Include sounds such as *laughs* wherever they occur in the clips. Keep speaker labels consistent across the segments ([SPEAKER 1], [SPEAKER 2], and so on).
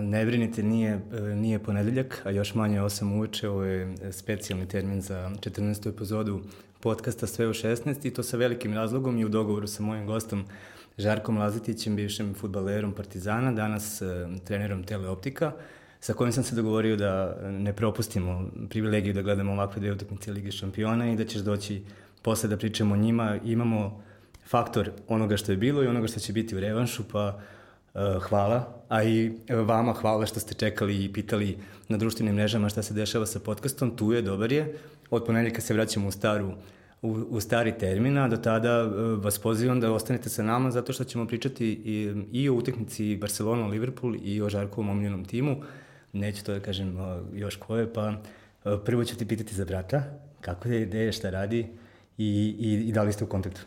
[SPEAKER 1] Ne brinite, nije, nije ponedeljak, a još manje 8 uveče, ovo je specijalni termin za 14. epizodu podcasta Sve u 16 i to sa velikim razlogom i u dogovoru sa mojim gostom Žarkom Lazetićem, bivšim futbalerom Partizana, danas e, trenerom Teleoptika, sa kojim sam se dogovorio da ne propustimo privilegiju da gledamo ovakve dve utakmice Lige šampiona i da ćeš doći posle da pričamo o njima. Imamo faktor onoga što je bilo i onoga što će biti u revanšu, pa uh, hvala, a i vama hvala što ste čekali i pitali na društvenim mrežama šta se dešava sa podcastom, tu je, dobar je. Od ponedljaka se vraćamo u staru u, u stari termina, do tada uh, vas pozivam da ostanete sa nama zato što ćemo pričati i, i o utakmici Barcelona-Liverpool i o Žarkovom omiljenom timu. Neću to da kažem još ko je, pa prvo ću ti pitati za brata, kako je ideja, šta radi i, i, i da li ste u kontaktu?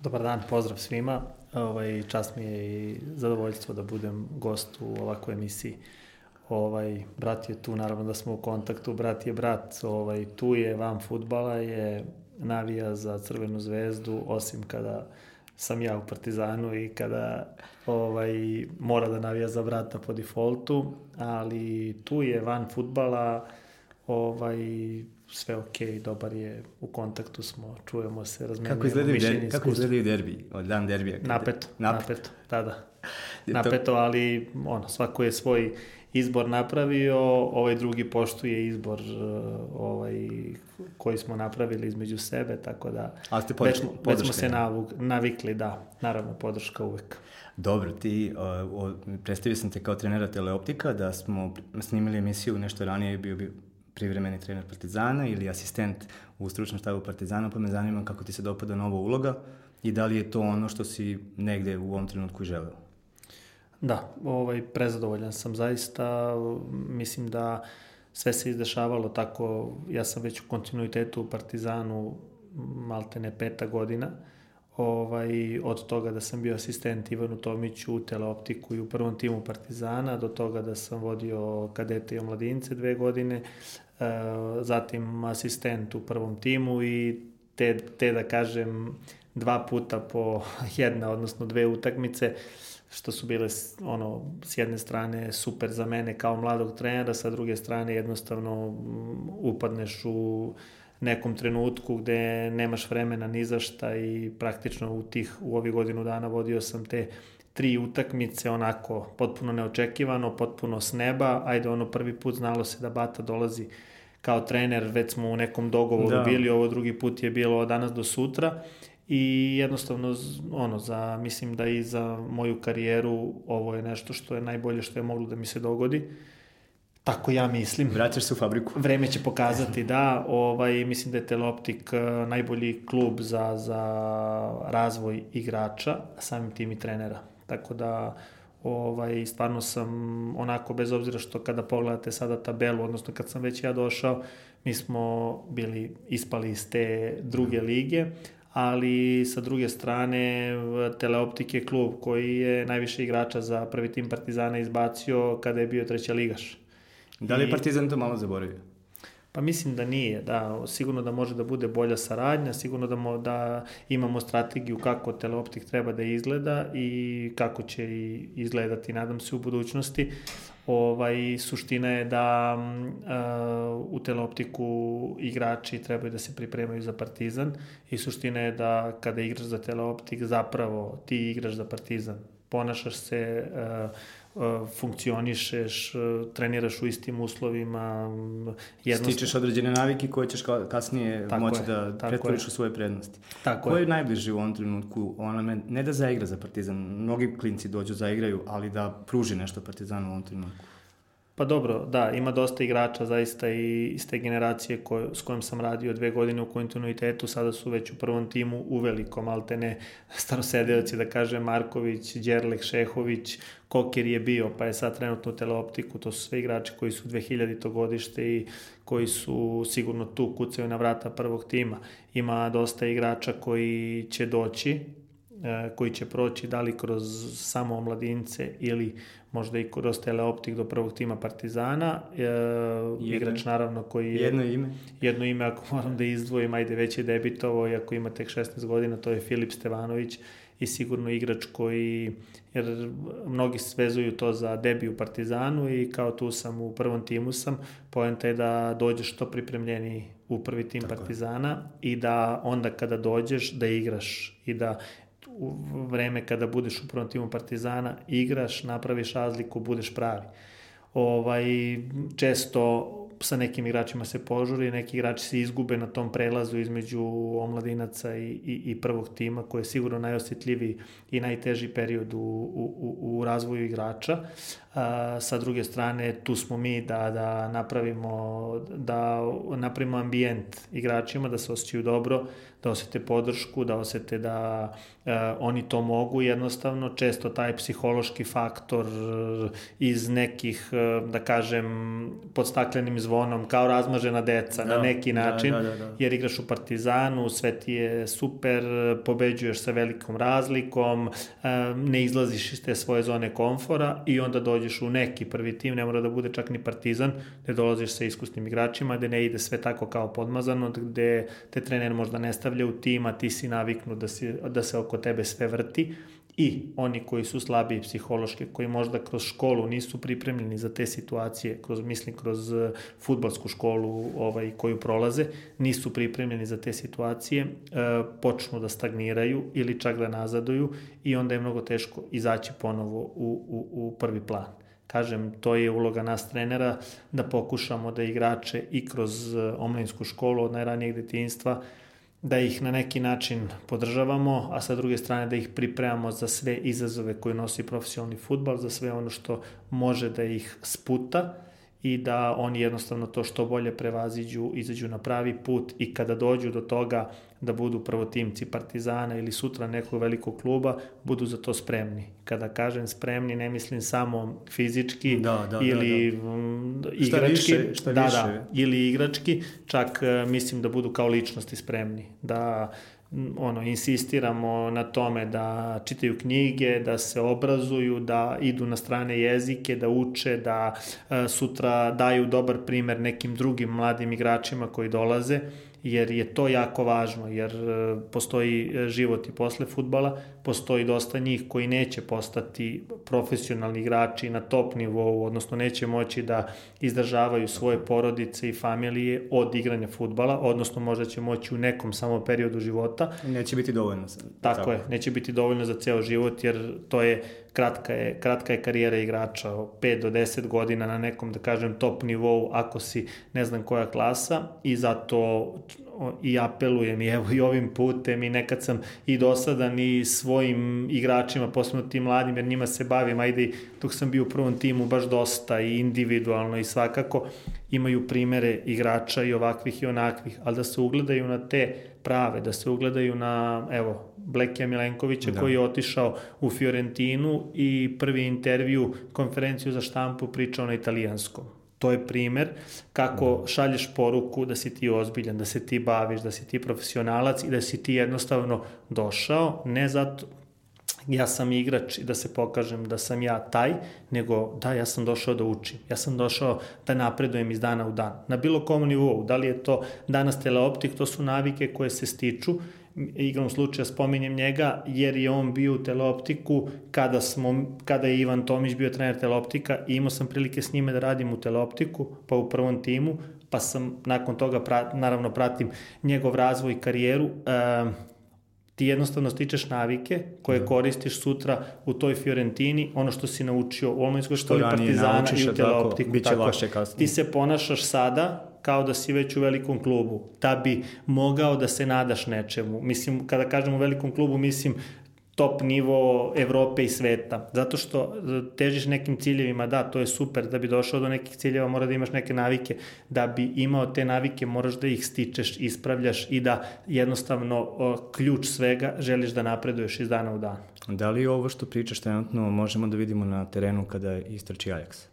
[SPEAKER 2] Dobar dan, pozdrav svima. Ovaj, čast mi je i zadovoljstvo da budem gost u ovakvoj emisiji. Ovaj, brat je tu, naravno da smo u kontaktu, brat je brat, ovaj, tu je van futbala, je navija za Crvenu zvezdu, osim kada sam ja u Partizanu i kada ovaj, mora da navija za brata po defaultu, ali tu je van futbala, ovaj, sve ok, dobar je, u kontaktu smo, čujemo se, razmenjujemo
[SPEAKER 1] kako mišljenje. Der, kako izgledaju derbi, od dan derbija?
[SPEAKER 2] Napeto, napeto, napeto, da, da. *laughs* Napeto, ali ono, svako je svoj izbor napravio, ovaj drugi poštuje izbor ovaj, koji smo napravili između sebe, tako da
[SPEAKER 1] A ste podrška,
[SPEAKER 2] već, već smo se navuk, navikli, da, naravno podrška uvek.
[SPEAKER 1] Dobro, ti, o, o, predstavio sam te kao trenera Teleoptika, da smo snimili emisiju nešto ranije, bio bi privremeni trener Partizana ili asistent u stručnom štabu Partizana, pa me zanima kako ti se dopada nova uloga i da li je to ono što si negde u ovom trenutku želeo.
[SPEAKER 2] Da, ovaj, prezadovoljan sam zaista, mislim da sve se izdešavalo tako, ja sam već u kontinuitetu u Partizanu maltene peta godina, ovaj, od toga da sam bio asistent Ivanu Tomiću u teleoptiku i u prvom timu Partizana, do toga da sam vodio kadete i omladince dve godine, e, zatim asistent u prvom timu i te, te da kažem dva puta po *laughs* jedna, odnosno dve utakmice, što su bile ono s jedne strane super za mene kao mladog trenera, sa druge strane jednostavno upadneš u nekom trenutku gde nemaš vremena ni za šta i praktično u tih u ovih godinu dana vodio sam te tri utakmice onako potpuno neočekivano, potpuno s neba, ajde ono prvi put znalo se da Bata dolazi kao trener, već smo u nekom dogovoru da. bili, ovo drugi put je bilo od danas do sutra i jednostavno ono za mislim da i za moju karijeru ovo je nešto što je najbolje što je moglo da mi se dogodi. Uh, Tako ja mislim.
[SPEAKER 1] Vraćaš se u fabriku.
[SPEAKER 2] Vreme će pokazati, da. Ovaj, mislim da je Teleoptik eh, najbolji klub za, za razvoj igrača, a samim tim i trenera. Tako da ovaj, stvarno sam onako, bez obzira što kada pogledate sada tabelu, odnosno kad sam već ja došao, mi smo bili ispali iz te druge lige, ali sa druge strane Teleoptik je klub koji je najviše igrača za prvi tim Partizana izbacio kada je bio treća ligaš.
[SPEAKER 1] Da li je Partizan to malo zaboravio?
[SPEAKER 2] Pa mislim da nije, da, sigurno da može da bude bolja saradnja, sigurno da, mo, da imamo strategiju kako teleoptik treba da izgleda i kako će i izgledati, nadam se, u budućnosti. Ovaj, suština je da uh, u teleoptiku igrači trebaju da se pripremaju za partizan i suština je da kada igraš za teleoptik zapravo ti igraš za partizan. Ponašaš se uh, funkcionišeš, treniraš u istim uslovima.
[SPEAKER 1] Jednostavno... Stičeš određene navike koje ćeš kasnije tako moći je, da pretvoriš u svoje prednosti. Tako Ko je, je najbliži u ovom trenutku onome, ne da zaigra za Partizan, mnogi klinci dođu zaigraju, ali da pruži nešto Partizanu u ovom trenutku?
[SPEAKER 2] Pa dobro, da, ima dosta igrača zaista i iz te generacije koj, s kojom sam radio dve godine u kontinuitetu, sada su već u prvom timu u velikom, altene starosedeoci, da kaže Marković, Đerlek, Šehović, Koker je bio, pa je sad trenutno u teleoptiku, to su sve igrači koji su 2000. godište i koji su sigurno tu kucaju na vrata prvog tima. Ima dosta igrača koji će doći, koji će proći da li kroz samo omladince ili možda i kroz teleoptik do prvog tima Partizana. E, jedno, igrač naravno koji je...
[SPEAKER 1] Jedno ime?
[SPEAKER 2] Jedno ime ako moram da izdvojim, ajde već je debitovo i ako ima tek 16 godina, to je Filip Stevanović, i sigurno igrač koji, jer mnogi svezuju to za debi u Partizanu i kao tu sam u prvom timu sam, poenta je da dođeš što pripremljeni u prvi tim Tako Partizana je. i da onda kada dođeš da igraš i da u vreme kada budeš u prvom timu Partizana igraš, napraviš razliku, budeš pravi. Ovaj, često sa nekim igračima se požuri, neki igrači se izgube na tom prelazu između omladinaca i, i, i prvog tima, koji je sigurno najosjetljiviji i najteži period u, u, u razvoju igrača. A, sa druge strane, tu smo mi da, da napravimo da napravimo ambijent igračima, da se osjećaju dobro, da osete podršku, da osete da e, oni to mogu jednostavno. Često taj psihološki faktor iz nekih, e, da kažem, pod staklenim zvonom, kao razmažena deca da, na neki da, način, da, da, da, da. jer igraš u Partizanu, sve ti je super, pobeđuješ sa velikom razlikom, e, ne izlaziš iz te svoje zone komfora i onda dođeš u neki prvi tim, ne mora da bude čak ni Partizan, gde dolaziš sa iskusnim igračima, gde ne ide sve tako kao podmazano, gde te trener možda ne stavlja u tim, a ti si naviknu da, si, da se oko tebe sve vrti i oni koji su slabiji psihološki, koji možda kroz školu nisu pripremljeni za te situacije, kroz, mislim, kroz uh, futbalsku školu ovaj, koju prolaze, nisu pripremljeni za te situacije, uh, počnu da stagniraju ili čak da nazaduju i onda je mnogo teško izaći ponovo u, u, u prvi plan. Kažem, to je uloga nas trenera da pokušamo da igrače i kroz uh, omladinsku školu od najranijeg detinjstva da ih na neki način podržavamo, a sa druge strane da ih pripremamo za sve izazove koje nosi profesionalni futbal, za sve ono što može da ih sputa i da oni jednostavno to što bolje prevaziđu, izađu na pravi put i kada dođu do toga da budu prvotimci Partizana ili sutra nekog velikog kluba, budu za to spremni. Kada kažem spremni, ne mislim samo fizički da, da, ili da, da. igrački. Šta više, šta da, više. da, ili igrački, čak e, mislim da budu kao ličnosti spremni. Da ono, insistiramo na tome da čitaju knjige, da se obrazuju, da idu na strane jezike, da uče, da e, sutra daju dobar primer nekim drugim mladim igračima koji dolaze jer je to jako važno, jer e, postoji e, život i posle futbala, postoji dosta njih koji neće postati profesionalni igrači na top nivou, odnosno neće moći da izdržavaju svoje porodice i familije od igranja futbala, odnosno možda će moći u nekom samo periodu života.
[SPEAKER 1] Neće biti dovoljno.
[SPEAKER 2] Tako, tako je, neće biti dovoljno za ceo život, jer to je kratka je, kratka je karijera igrača, 5 do 10 godina na nekom, da kažem, top nivou, ako si ne znam koja klasa. I zato i apelujem i evo i ovim putem i nekad sam i dosadan i svojim igračima, posebno tim mladim, jer njima se bavim, ajde dok sam bio u prvom timu baš dosta i individualno i svakako imaju primere igrača i ovakvih i onakvih, ali da se ugledaju na te prave, da se ugledaju na, evo, Blekija Milenkovića da. koji je otišao u Fiorentinu i prvi intervju, konferenciju za štampu pričao na italijanskom. To je primer kako da. šalješ poruku da si ti ozbiljan, da se ti baviš, da si ti profesionalac i da si ti jednostavno došao, ne zato, ja sam igrač i da se pokažem da sam ja taj, nego da, ja sam došao da učim. Ja sam došao da napredujem iz dana u dan. Na bilo kom nivou, da li je to danas teleoptik, to su navike koje se stiču igrom slučaja spominjem njega jer je on bio u teleoptiku kada, smo, kada je Ivan Tomić bio trener teleoptika i imao sam prilike s njime da radim u teleoptiku pa u prvom timu pa sam nakon toga pra, naravno pratim njegov razvoj i karijeru e, ti jednostavno stičeš navike koje da. koristiš sutra u toj Fiorentini, ono što si naučio u Olmanskoj školi Partizana i u teleoptiku.
[SPEAKER 1] Biće tako, kasnije.
[SPEAKER 2] Ti se ponašaš sada kao da si već u velikom klubu, da bi mogao da se nadaš nečemu. Mislim, kada kažem u velikom klubu, mislim top nivo Evrope i sveta. Zato što e, težiš nekim ciljevima, da, to je super, da bi došao do nekih ciljeva mora da imaš neke navike, da bi imao te navike moraš da ih stičeš, ispravljaš i da jednostavno ključ svega želiš da napreduješ iz dana u dan.
[SPEAKER 1] Da li ovo što pričaš trenutno možemo da vidimo na terenu kada istrači Ajax?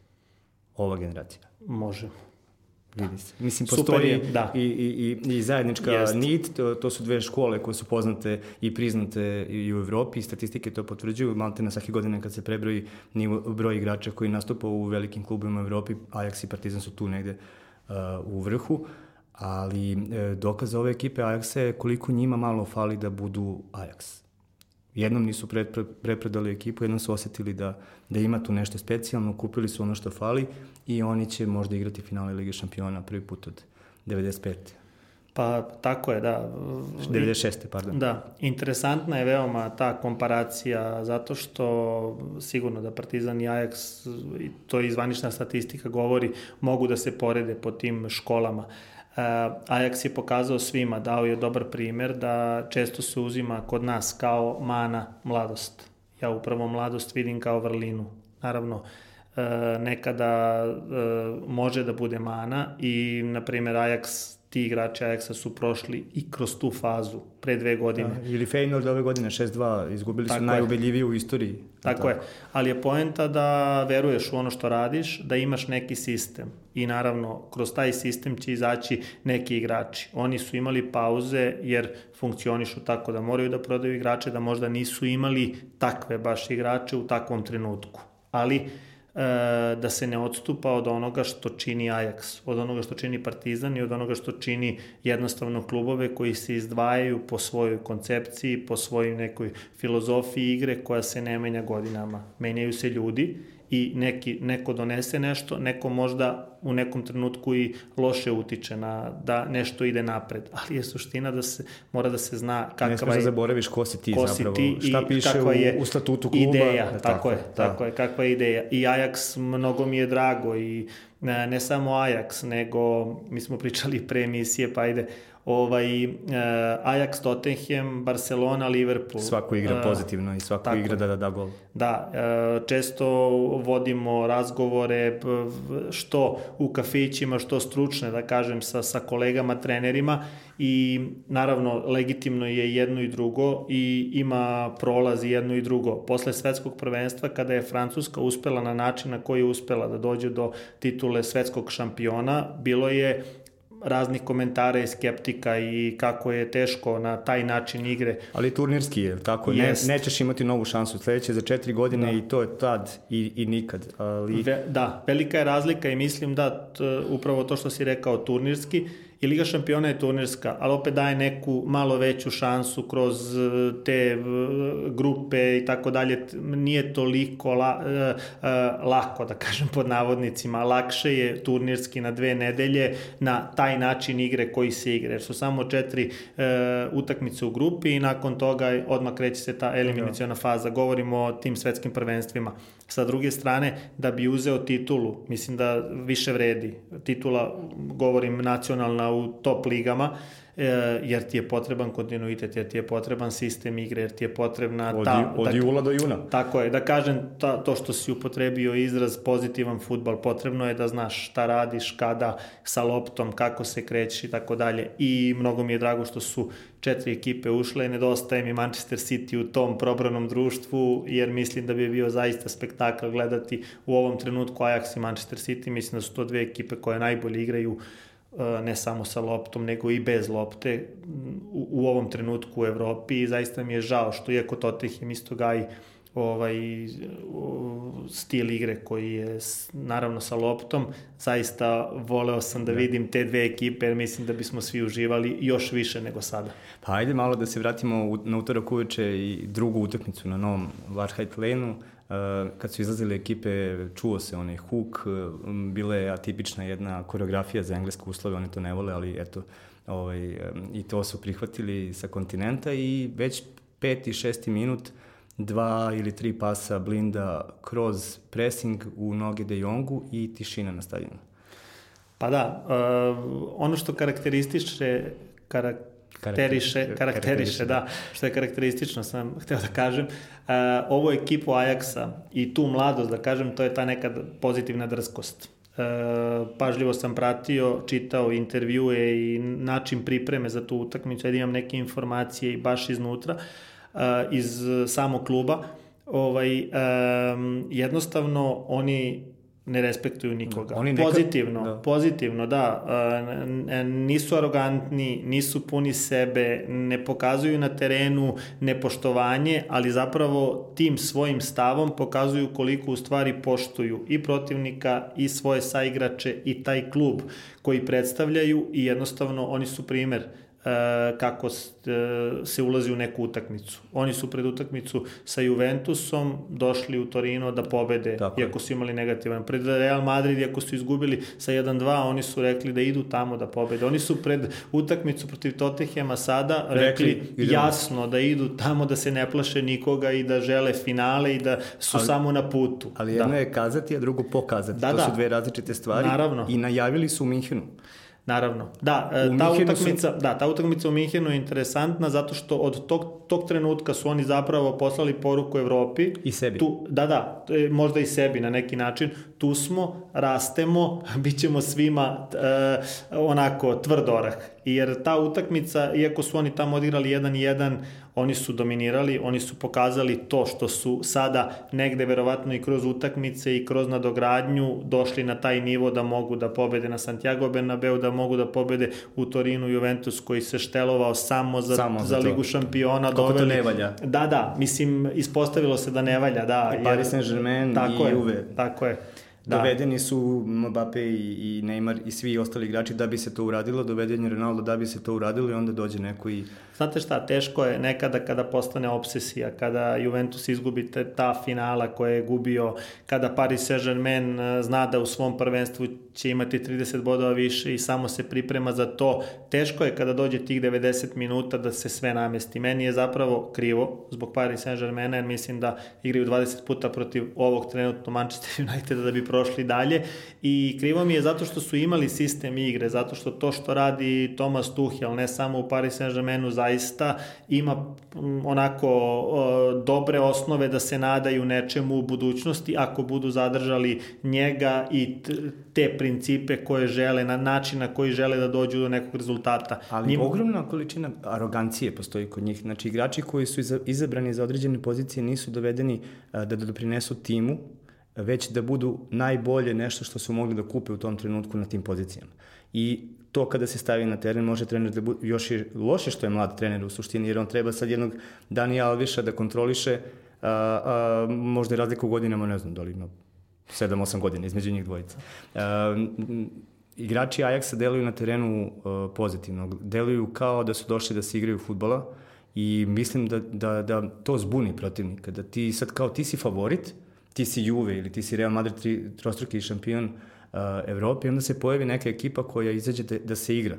[SPEAKER 1] Ova generacija?
[SPEAKER 2] Možemo.
[SPEAKER 1] Vidi se. Mislim, postoji je, da. i, i, i zajednička Jest. nit, to, to su dve škole koje su poznate i priznate i u Evropi, statistike to potvrđuju, malte na svake godine kad se prebroji nivo, broj igrača koji nastupa u velikim klubima u Evropi, Ajax i Partizan su tu negde uh, u vrhu, ali uh, dokaz ove ekipe Ajaxa je koliko njima malo fali da budu Ajax Jednom nisu pre, pre, prepredali ekipu, jednom su osetili da, da ima tu nešto specijalno, kupili su ono što fali i oni će možda igrati finale Lige šampiona prvi put od 95.
[SPEAKER 2] Pa tako je, da.
[SPEAKER 1] 96. pardon.
[SPEAKER 2] Da, interesantna je veoma ta komparacija zato što sigurno da Partizan i Ajax, to je izvanična statistika govori, mogu da se porede po tim školama. Uh, Ajax je pokazao svima, dao je dobar primer da često se uzima kod nas kao mana mladost. Ja upravo mladost vidim kao vrlinu. Naravno, uh, nekada uh, može da bude mana i, na primjer, Ajax ti igrači Ajaxa su prošli i kroz tu fazu pre dve godine.
[SPEAKER 1] Da, ili Feyenoord ove godine 6-2, izgubili tako su najubeljiviji u istoriji.
[SPEAKER 2] Tako, tako je, ali je poenta da veruješ u ono što radiš, da imaš neki sistem i naravno kroz taj sistem će izaći neki igrači. Oni su imali pauze jer funkcionišu tako da moraju da prodaju igrače, da možda nisu imali takve baš igrače u takvom trenutku. Ali da se ne odstupa od onoga što čini Ajax, od onoga što čini Partizan i od onoga što čini jednostavno klubove koji se izdvajaju po svojoj koncepciji, po svojoj nekoj filozofiji igre koja se ne menja godinama. Menjaju se ljudi i neki, neko donese nešto, neko možda u nekom trenutku i loše utiče na da nešto ide napred, ali je suština da se mora da se zna kakva
[SPEAKER 1] ne smeš da zaboraviš ko si ti ko zapravo,
[SPEAKER 2] si
[SPEAKER 1] ti šta piše u, je u statutu kluba.
[SPEAKER 2] Ideja, tako, tako je, da. tako je, kakva je ideja. I Ajax mnogo mi je drago i ne, ne samo Ajax, nego mi smo pričali pre emisije, pa ajde, ovaj, uh, Ajax, Tottenham, Barcelona, Liverpool.
[SPEAKER 1] Svako igra uh, pozitivno i svako tako, igra da da, da gol.
[SPEAKER 2] Da, uh, često vodimo razgovore što u kafićima, što stručne, da kažem, sa, sa kolegama, trenerima i naravno legitimno je jedno i drugo i ima prolaz jedno i drugo. Posle svetskog prvenstva kada je Francuska uspela na način na koji je uspela da dođe do titule svetskog šampiona, bilo je raznih komentara i skeptika i kako je teško na taj način igre.
[SPEAKER 1] Ali turnirski je, tako, ne, nećeš imati novu šansu sledeće za četiri godine da. i to je tad i, i nikad. Ali...
[SPEAKER 2] Ve, da, velika je razlika i mislim da t, upravo to što si rekao turnirski, i Liga šampiona je turnirska, ali opet daje neku malo veću šansu kroz e, te e, grupe i tako dalje. Nije toliko la, uh, lako, da kažem pod navodnicima, lakše je turnirski na dve nedelje na taj način igre koji se igre. Jer su samo četiri utakmice u grupi i nakon toga odmah kreće se ta eliminacijona faza. Govorimo o tim svetskim prvenstvima. Sa druge strane, da bi uzeo titulu, mislim da više vredi. Titula, govorim, nacionalna u top ligama, e, jer ti je potreban kontinuitet, jer ti je potreban sistem igre, jer ti je potrebna
[SPEAKER 1] od, ta... Od da, jula do juna.
[SPEAKER 2] Tako je, da kažem ta, to što si upotrebio izraz pozitivan futbal, potrebno je da znaš šta radiš, kada, sa loptom, kako se krećeš i tako dalje. I mnogo mi je drago što su četiri ekipe ušle, nedostaje mi Manchester City u tom probranom društvu, jer mislim da bi bio zaista spektakl gledati u ovom trenutku Ajax i Manchester City, mislim da su to dve ekipe koje najbolje igraju e, ne samo sa loptom, nego i bez lopte u, u ovom trenutku u Evropi i zaista mi je žao što iako Tottenham isto gaji ovaj stil igre koji je naravno sa loptom. Zaista voleo sam da, da vidim te dve ekipe jer mislim da bismo svi uživali još više nego sada.
[SPEAKER 1] Pa ajde malo da se vratimo na utorak uveče i drugu utakmicu na novom Warheit Lane-u. Uh, kad su izlazile ekipe, čuo se onaj huk, um, bila je atipična jedna koreografija za engleske uslove, oni to ne vole, ali eto, ovaj, um, i to su prihvatili sa kontinenta i već peti, šesti minut uh, dva ili tri pasa blinda kroz pressing u noge De Jongu i tišina na stadionu.
[SPEAKER 2] Pa da, uh, ono što karakterističe, karakteriše, karakteriše, da, što je karakteristično sam *laughs* hteo da kažem, uh, ovo ekipu Ajaxa i tu mladost, da kažem, to je ta neka pozitivna drskost. Uh, pažljivo sam pratio, čitao intervjue i način pripreme za tu utakmicu, da imam neke informacije i baš iznutra. Uh, iz samog kluba, ovaj, um, jednostavno oni ne respektuju nikoga. Oni nekad, pozitivno, da. pozitivno, da. Nisu arogantni, nisu puni sebe, ne pokazuju na terenu nepoštovanje, ali zapravo tim svojim stavom pokazuju koliko u stvari poštuju i protivnika i svoje saigrače i taj klub koji predstavljaju i jednostavno oni su primer kako e, se ulazi u neku utakmicu. Oni su pred utakmicu sa Juventusom došli u Torino da pobede, Tako iako su imali negativan. Pred Real Madrid, iako su izgubili sa 1-2, oni su rekli da idu tamo da pobede. Oni su pred utakmicu protiv Tottenhema sada rekli, rekli jasno da idu tamo da se ne plaše nikoga i da žele finale i da su ali, samo na putu.
[SPEAKER 1] Ali jedno da. je kazati, a drugo pokazati. Da, to da. su dve različite stvari.
[SPEAKER 2] Naravno.
[SPEAKER 1] I najavili su u Minhenu.
[SPEAKER 2] Naravno. Da, e, u ta utakmica, su... da, ta utakmica u Minhenu je interesantna zato što od tog, tog trenutka su oni zapravo poslali poruku Evropi.
[SPEAKER 1] I sebi.
[SPEAKER 2] Tu, da, da, možda i sebi na neki način. Tu smo, rastemo, *laughs* bit ćemo svima e, onako tvrd orah. Jer ta utakmica, iako su oni tamo odigrali 1-1, oni su dominirali, oni su pokazali to što su sada negde verovatno i kroz utakmice i kroz nadogradnju došli na taj nivo da mogu da pobede na Santiago Bernabeu, da mogu da pobede u Torinu Juventus koji se štelovao samo za, samo za, za Ligu šampiona.
[SPEAKER 1] Kako doveli... to ne valja?
[SPEAKER 2] Da, da, mislim, ispostavilo se da ne valja, da.
[SPEAKER 1] I Paris Saint-Germain i Juve.
[SPEAKER 2] Tako je.
[SPEAKER 1] Da. Dovedeni su Mbappe i, i Neymar i svi ostali igrači da bi se to uradilo, doveden je Ronaldo da bi se to uradilo i onda dođe neko i...
[SPEAKER 2] Znate šta, teško je nekada kada postane obsesija, kada Juventus izgubi te, ta finala koja je gubio, kada Paris Saint-Germain eh, zna da u svom prvenstvu će imati 30 bodova više i samo se priprema za to. Teško je kada dođe tih 90 minuta da se sve namesti. Meni je zapravo krivo zbog Paris Saint-Germaina jer mislim da igraju 20 puta protiv ovog trenutno Manchester Uniteda da bi prošli dalje i krivo mi je zato što su imali sistem igre, zato što to što radi Thomas Tuchel, ne samo u Paris Saint-Germainu, zaista ima mm, onako dobre osnove da se nadaju nečemu u budućnosti ako budu zadržali njega i te principe koje žele, na način na koji žele da dođu do nekog rezultata.
[SPEAKER 1] Ali Njim... ogromna količina arogancije postoji kod njih. Znači, igrači koji su izabrani za određene pozicije nisu dovedeni da doprinesu timu, već da budu najbolje nešto što su mogli da kupe u tom trenutku na tim pozicijama. I to kada se stavi na teren može trener da bude, još je loše što je mlad trener u suštini, jer on treba sad jednog Danija Alviša da kontroliše, a, a, možda je razlika u godinama, ne znam da li ima 7-8 godina između njih dvojica. A, igrači Ajaxa deluju na terenu uh, pozitivno, deluju kao da su došli da se igraju futbola i mislim da, da, da to zbuni protivnika, da ti sad kao ti si favorit, ti si Juve ili ti si Real Madrid tri, trostruki šampion uh, Evrope onda se pojavi neka ekipa koja izađe da, da se igra,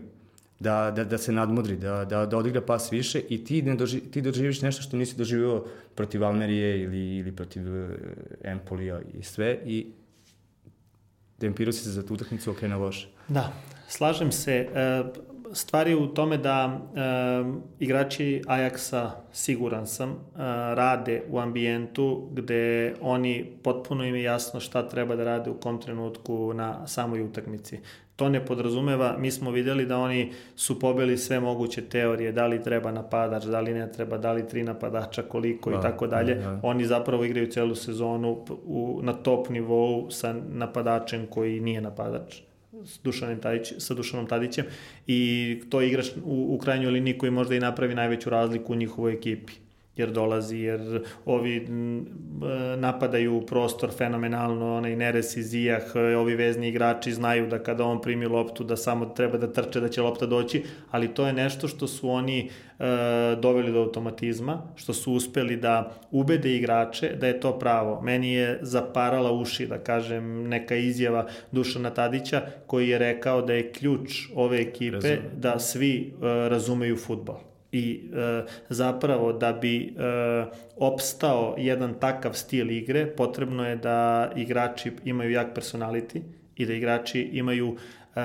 [SPEAKER 1] da, da, da se nadmudri, da, da, da odigra pas više i ti, ne doži, ti doživiš nešto što nisi doživio protiv Almerije ili, ili protiv uh, Empolija i sve i Dempiru se za tu utakmicu okrene loše.
[SPEAKER 2] Da, slažem se. E, stvar je u tome da e, igrači Ajaxa, siguran sam, e, rade u ambijentu gde oni potpuno im je jasno šta treba da rade u kom trenutku na samoj utakmici. To ne podrazumeva, mi smo videli da oni su pobili sve moguće teorije, da li treba napadač, da li ne treba, da li tri napadača, koliko da, i tako dalje. Da, da. Oni zapravo igraju celu sezonu u, na top nivou sa napadačem koji nije napadač s Dušanom, Tadić, sa Dušanom Tadićem i to je igrač u, u krajnjoj liniji koji možda i napravi najveću razliku u njihovoj ekipi jer dolazi, jer ovi napadaju prostor fenomenalno, onaj Neres i Zijah, ovi vezni igrači znaju da kada on primi loptu da samo treba da trče da će lopta doći, ali to je nešto što su oni e, doveli do automatizma, što su uspeli da ubede igrače da je to pravo. Meni je zaparala uši, da kažem, neka izjava Dušana Tadića koji je rekao da je ključ ove ekipe Razum. da svi e, razumeju futbol i e, zapravo da bi e, opstao jedan takav stil igre potrebno je da igrači imaju jak personality i da igrači imaju e,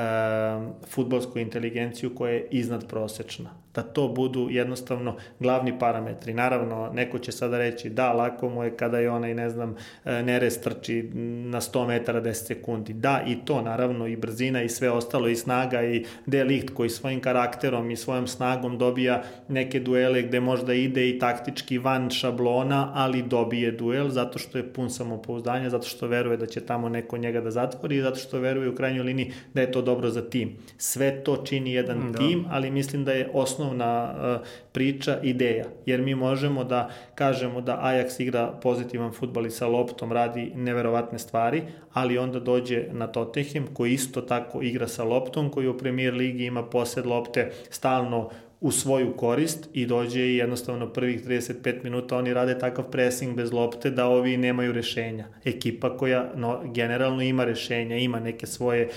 [SPEAKER 2] futbolsku inteligenciju koja je iznad prosečna da to budu jednostavno glavni parametri. Naravno, neko će sada reći da, lako mu je kada je onaj, ne znam, e, Neres trči na 100 metara 10 sekundi. Da, i to, naravno, i brzina i sve ostalo, i snaga i delikt koji svojim karakterom i svojom snagom dobija neke duele gde možda ide i taktički van šablona, ali dobije duel zato što je pun samopouzdanja, zato što veruje da će tamo neko njega da zatvori i zato što veruje u krajnjoj liniji da je to dobro za tim. Sve to čini jedan da. tim, ali mislim da je osnov osnovna e, priča ideja, jer mi možemo da kažemo da Ajax igra pozitivan futbal i sa loptom radi neverovatne stvari, ali onda dođe na Tottenham koji isto tako igra sa loptom, koji u premier ligi ima posed lopte stalno u svoju korist i dođe i jednostavno prvih 35 minuta oni rade takav pressing bez lopte da ovi nemaju rešenja. Ekipa koja no, generalno ima rešenja, ima neke svoje,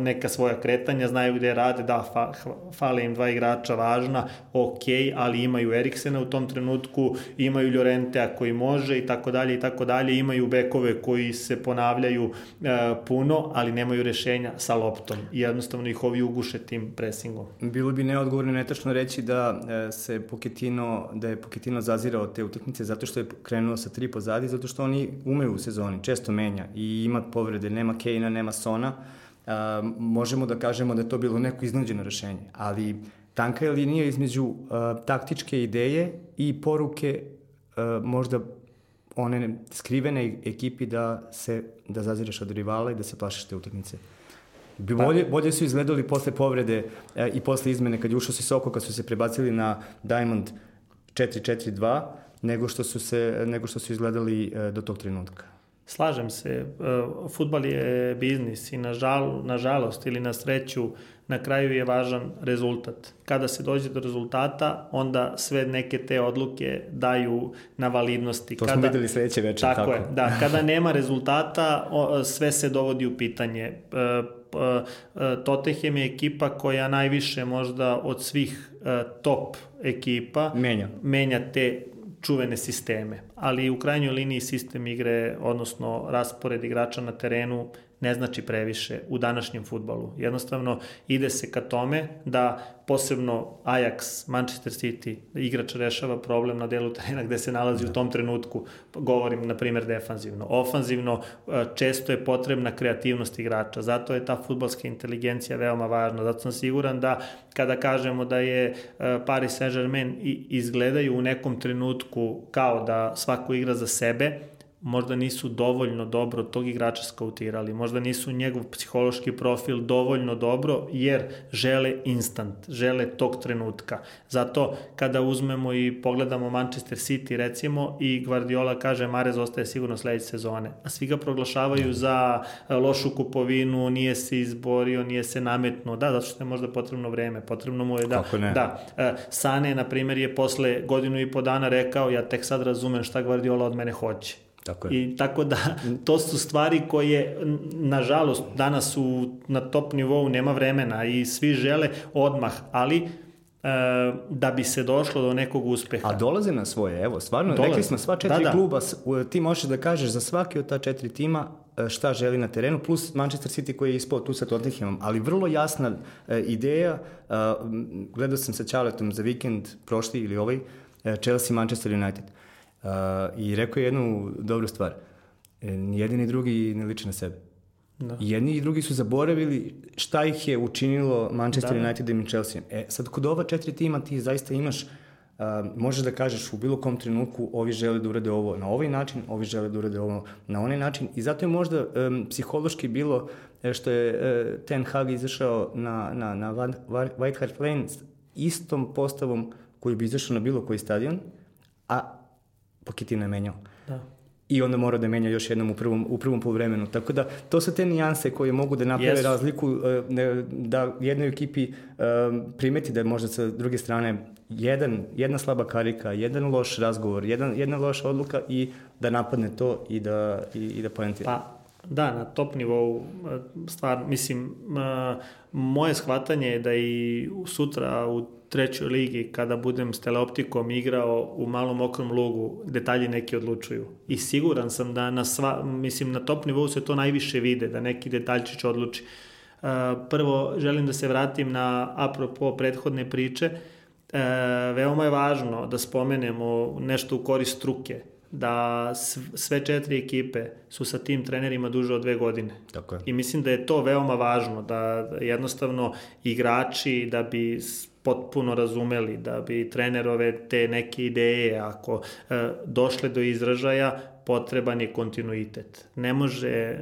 [SPEAKER 2] neka svoja kretanja, znaju gde rade, da, fa, fale im dva igrača važna, ok, ali imaju Eriksena u tom trenutku, imaju Ljorentea koji može i tako dalje i tako dalje, imaju bekove koji se ponavljaju e, puno, ali nemaju rešenja sa loptom i jednostavno ih ovi uguše tim pressingom.
[SPEAKER 1] Bilo bi neodgovorno netačno reći da e, se Poketino, da je Poketino zazirao te utakmice zato što je krenuo sa tri pozadi, zato što oni umeju u sezoni, često menja i ima povrede, nema Kejna, nema Sona, a, možemo da kažemo da je to bilo neko iznuđeno rešenje, ali tanka je linija između a, taktičke ideje i poruke a, možda one skrivene ekipi da se da zazireš od rivala i da se plašiš te utakmice. Bi bolje, bolje su izgledali posle povrede e, i posle izmene kad je ušao Soko, kad su se prebacili na Diamond 4-4-2, nego što su se nego što su izgledali e, do tog trenutka.
[SPEAKER 2] Slažem se, e, futbal je biznis i nažal, nažalost ili na sreću na kraju je važan rezultat. Kada se dođe do rezultata, onda sve neke te odluke daju na validnosti.
[SPEAKER 1] To
[SPEAKER 2] kada,
[SPEAKER 1] smo videli sledeće večer.
[SPEAKER 2] Tako, tako je, da. Kada *laughs* nema rezultata, sve se dovodi u pitanje Tottenham je ekipa koja najviše možda od svih e, top ekipa
[SPEAKER 1] menja,
[SPEAKER 2] menja te čuvene sisteme. Ali u krajnjoj liniji sistem igre, odnosno raspored igrača na terenu ne znači previše u današnjem futbalu. Jednostavno ide se ka tome da posebno Ajax, Manchester City, igrač rešava problem na delu terena gde se nalazi u tom trenutku, govorim na primjer defanzivno. Ofanzivno e, često je potrebna kreativnost igrača, zato je ta futbalska inteligencija veoma važna, zato sam siguran da kada kažemo da je e, Paris Saint-Germain izgledaju u nekom trenutku kao da svako igra za sebe, možda nisu dovoljno dobro tog igrača skautirali, možda nisu njegov psihološki profil dovoljno dobro jer žele instant, žele tog trenutka. Zato kada uzmemo i pogledamo Manchester City recimo i Guardiola kaže Marez ostaje sigurno sledeće sezone, a svi ga proglašavaju za e, lošu kupovinu, nije se izborio, nije se nametnuo, da, zato što je možda potrebno vreme, potrebno mu je da, da, e, Sane na primjer je posle godinu i po dana rekao ja tek sad razumem šta Guardiola od mene hoće
[SPEAKER 1] Tako je.
[SPEAKER 2] I tako da *laughs* to su stvari koje nažalost danas su na top nivou nema vremena i svi žele odmah, ali e, da bi se došlo do nekog uspeha.
[SPEAKER 1] A dolaze na svoje, evo, stvarno, dolaze. rekli smo sva četiri da, da. kluba, ti možeš da kažeš za svaki od ta četiri tima e, šta želi na terenu, plus Manchester City koji je ispao tu sa Tottenhamom, ali vrlo jasna e, ideja, gledao sam sa Charlottom za vikend prošli ili ovaj, Chelsea Manchester United. Uh, I rekao je jednu dobru stvar. E, ni jedni ni drugi ne liče na sebe. Da. I jedni i drugi su zaboravili šta ih je učinilo Manchester da, da. United i Chelsea. E, sad kod ova četiri tima ti zaista imaš Uh, možeš da kažeš u bilo kom trenutku ovi žele da urade ovo na ovaj način, ovi žele da urade ovo na onaj način i zato je možda um, psihološki bilo e, što je uh, Ten Hag izašao na, na, na White Hart Lane istom postavom koji bi izašao na bilo koji stadion, a Pochettino je menjao. Da. I onda mora da menja još jednom u prvom, u prvom polovremenu. Tako da, to su te nijanse koje mogu da naprave yes. razliku, e, da jednoj ekipi e, primeti da je možda sa druge strane jedan, jedna slaba karika, jedan loš razgovor, jedan, jedna loša odluka i da napadne to i da, i, i da poentira.
[SPEAKER 2] Pa, da, na top nivou e, stvar, mislim, moje shvatanje je da i sutra u trećoj ligi kada budem s teleoptikom igrao u malom okrom lugu, detalji neki odlučuju. I siguran sam da na sva, mislim na top nivou se to najviše vide, da neki detaljčić odluči. Uh, prvo želim da se vratim na apropo prethodne priče. Veoma je važno da spomenemo nešto u korist struke da sve četiri ekipe su sa tim trenerima duže od dve godine.
[SPEAKER 1] Tako je.
[SPEAKER 2] I mislim da je to veoma važno, da jednostavno igrači da bi potpuno razumeli, da bi trenerove te neke ideje, ako e, došle do izražaja, potreban je kontinuitet. Ne može,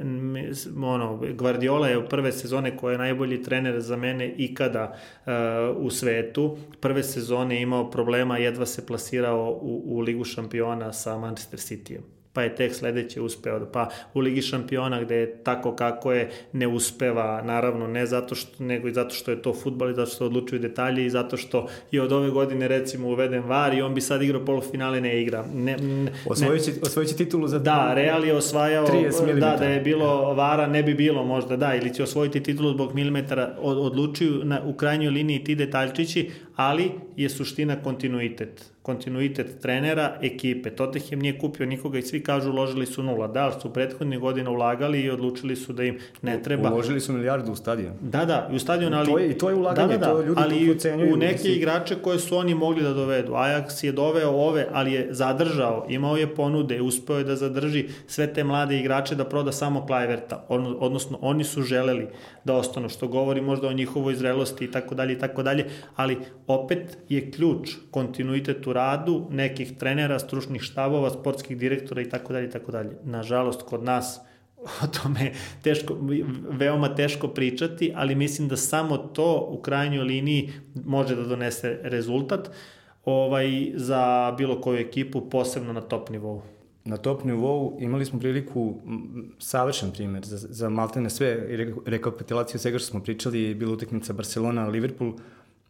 [SPEAKER 2] ono, Guardiola je u prve sezone koja je najbolji trener za mene ikada uh, u svetu. Prve sezone imao problema, jedva se plasirao u, u Ligu šampiona sa Manchester Cityjem pa je tek sledeće uspeo, pa u Ligi šampiona gde je tako kako je ne uspeva, naravno ne zato što, nego i zato što je to futbal i zato što odlučuju detalje i zato što je od ove godine recimo uveden VAR i on bi sad igrao polufinale, ne igra. Ne,
[SPEAKER 1] ne, osvojići, osvojići titulu za
[SPEAKER 2] Da, Real je osvajao, da, da je bilo VARa, ne bi bilo možda, da, ili će osvojiti titulu zbog milimetara, odlučuju na, u krajnjoj liniji ti detaljčići, ali je suština kontinuitet kontinuitet trenera, ekipe. Tottenham nije kupio nikoga i svi kažu uložili su nula. Da, ali su prethodnih godina ulagali i odlučili su da im ne treba.
[SPEAKER 1] Uložili su milijardu u stadion.
[SPEAKER 2] Da, da, i u stadion, ali...
[SPEAKER 1] To je, I to je ulaganje, da, da, da, to ljudi
[SPEAKER 2] ali u neke si... igrače koje su oni mogli da dovedu. Ajax je doveo ove, ali je zadržao, imao je ponude, uspeo je da zadrži sve te mlade igrače da proda samo Klajverta. Odnosno, oni su želeli da ostanu, što govori možda o njihovoj zrelosti i tako dalje i tako dalje, ali opet je ključ kontinuitet u radu nekih trenera, stručnih štabova, sportskih direktora i tako dalje i tako dalje. Nažalost, kod nas o tome teško, veoma teško pričati, ali mislim da samo to u krajnjoj liniji može da donese rezultat ovaj, za bilo koju ekipu, posebno na top nivou
[SPEAKER 1] na top nivou imali smo priliku, savršen primer za, za maltene sve, rekapitulaciju svega što smo pričali, je bila utekmica Barcelona-Liverpool,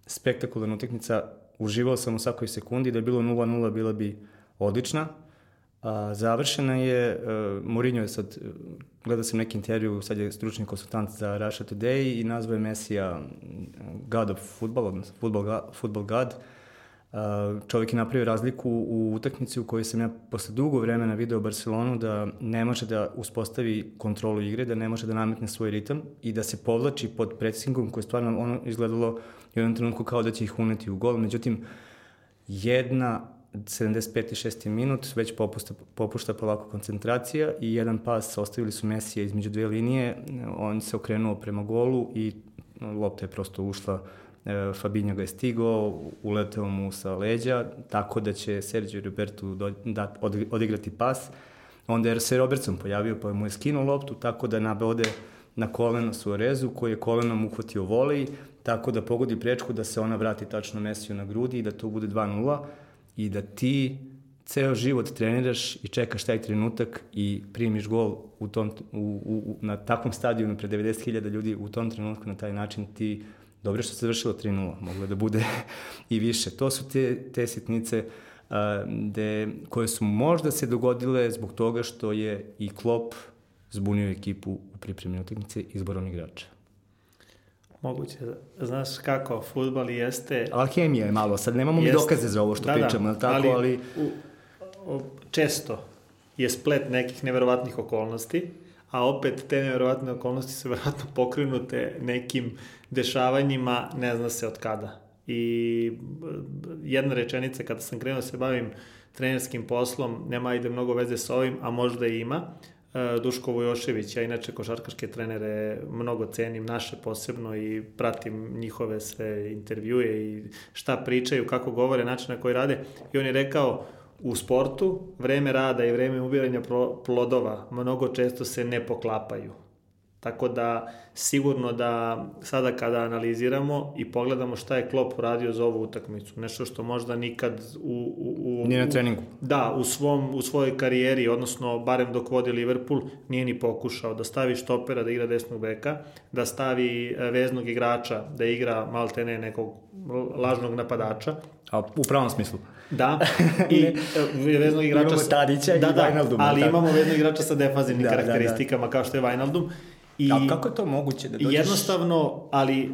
[SPEAKER 1] spektakularna utekmica, uživao sam u svakoj sekundi, da je bilo 0-0 bila bi odlična. A, završena je, uh, Mourinho je sad, gledao sam neki intervju, sad je stručni konsultant za Russia Today i nazvao je Mesija God of Football, odnosno Football, football God. Uh, čovjek je napravio razliku u utakmici u kojoj sam ja posle dugo vremena video Barcelonu da ne može da uspostavi kontrolu igre, da ne može da nametne svoj ritam i da se povlači pod presingom koje stvarno ono izgledalo u jednom trenutku kao da će ih uneti u gol. Međutim, jedna 75. i 6. minut, već popušta, popušta polako koncentracija i jedan pas ostavili su Mesija između dve linije, on se okrenuo prema golu i lopta je prosto ušla E, Fabinho ga je stigao, uleteo mu sa leđa, tako da će Sergio Roberto do, da, od, odigrati pas. Onda je se Robertson pojavio, pa mu je skinuo loptu, tako da nabode na koleno Suarezu, koji je kolenom uhvatio volej, tako da pogodi prečku da se ona vrati tačno Mesiju na grudi i da to bude 2-0 i da ti ceo život treniraš i čekaš taj trenutak i primiš gol u tom, u, u, na takvom stadionu pred 90.000 ljudi u tom trenutku na taj način ti Dobro što se završilo 3-0, moglo da bude *laughs* i više. To su te, te sitnice uh, de, koje su možda se dogodile zbog toga što je i Klopp zbunio ekipu u pripremljenju utakmice izborom igrača.
[SPEAKER 2] Moguće, znaš kako, futbal jeste...
[SPEAKER 1] Alhemija je malo, sad nemamo jeste, mi dokaze za ovo što da, da pričamo, da, tako, ali... ali... U,
[SPEAKER 2] u, često je splet nekih neverovatnih okolnosti, a opet te nevjerovatne okolnosti su verovatno pokrenute nekim dešavanjima, ne zna se od kada. I jedna rečenica kada sam krenuo da se bavim trenerskim poslom, nema ide mnogo veze sa ovim, a možda i ima, Duško Vojošević, ja inače košarkaške trenere mnogo cenim, naše posebno i pratim njihove sve intervjue i šta pričaju, kako govore, način na koji rade. I on je rekao, u sportu vreme rada i vreme ubiranja plodova mnogo često se ne poklapaju. Tako da sigurno da sada kada analiziramo i pogledamo šta je Klopp uradio za ovu utakmicu, nešto što možda nikad u... u,
[SPEAKER 1] u nije na treningu.
[SPEAKER 2] Da, u, svom, u svojoj karijeri, odnosno barem dok vodi Liverpool, nije ni pokušao da stavi štopera da igra desnog beka, da stavi e, veznog igrača da igra maltene nekog lažnog napadača.
[SPEAKER 1] A u pravom smislu.
[SPEAKER 2] Da, *laughs* i e, veznog igrača...
[SPEAKER 1] Imamo Tadića da, i da, Wijnalduma.
[SPEAKER 2] Ali tako. imamo veznog igrača sa defanzivnim da, karakteristikama da, da. kao što je Wijnaldum.
[SPEAKER 1] I, A kako je to moguće da dođeš...
[SPEAKER 2] Jednostavno, ali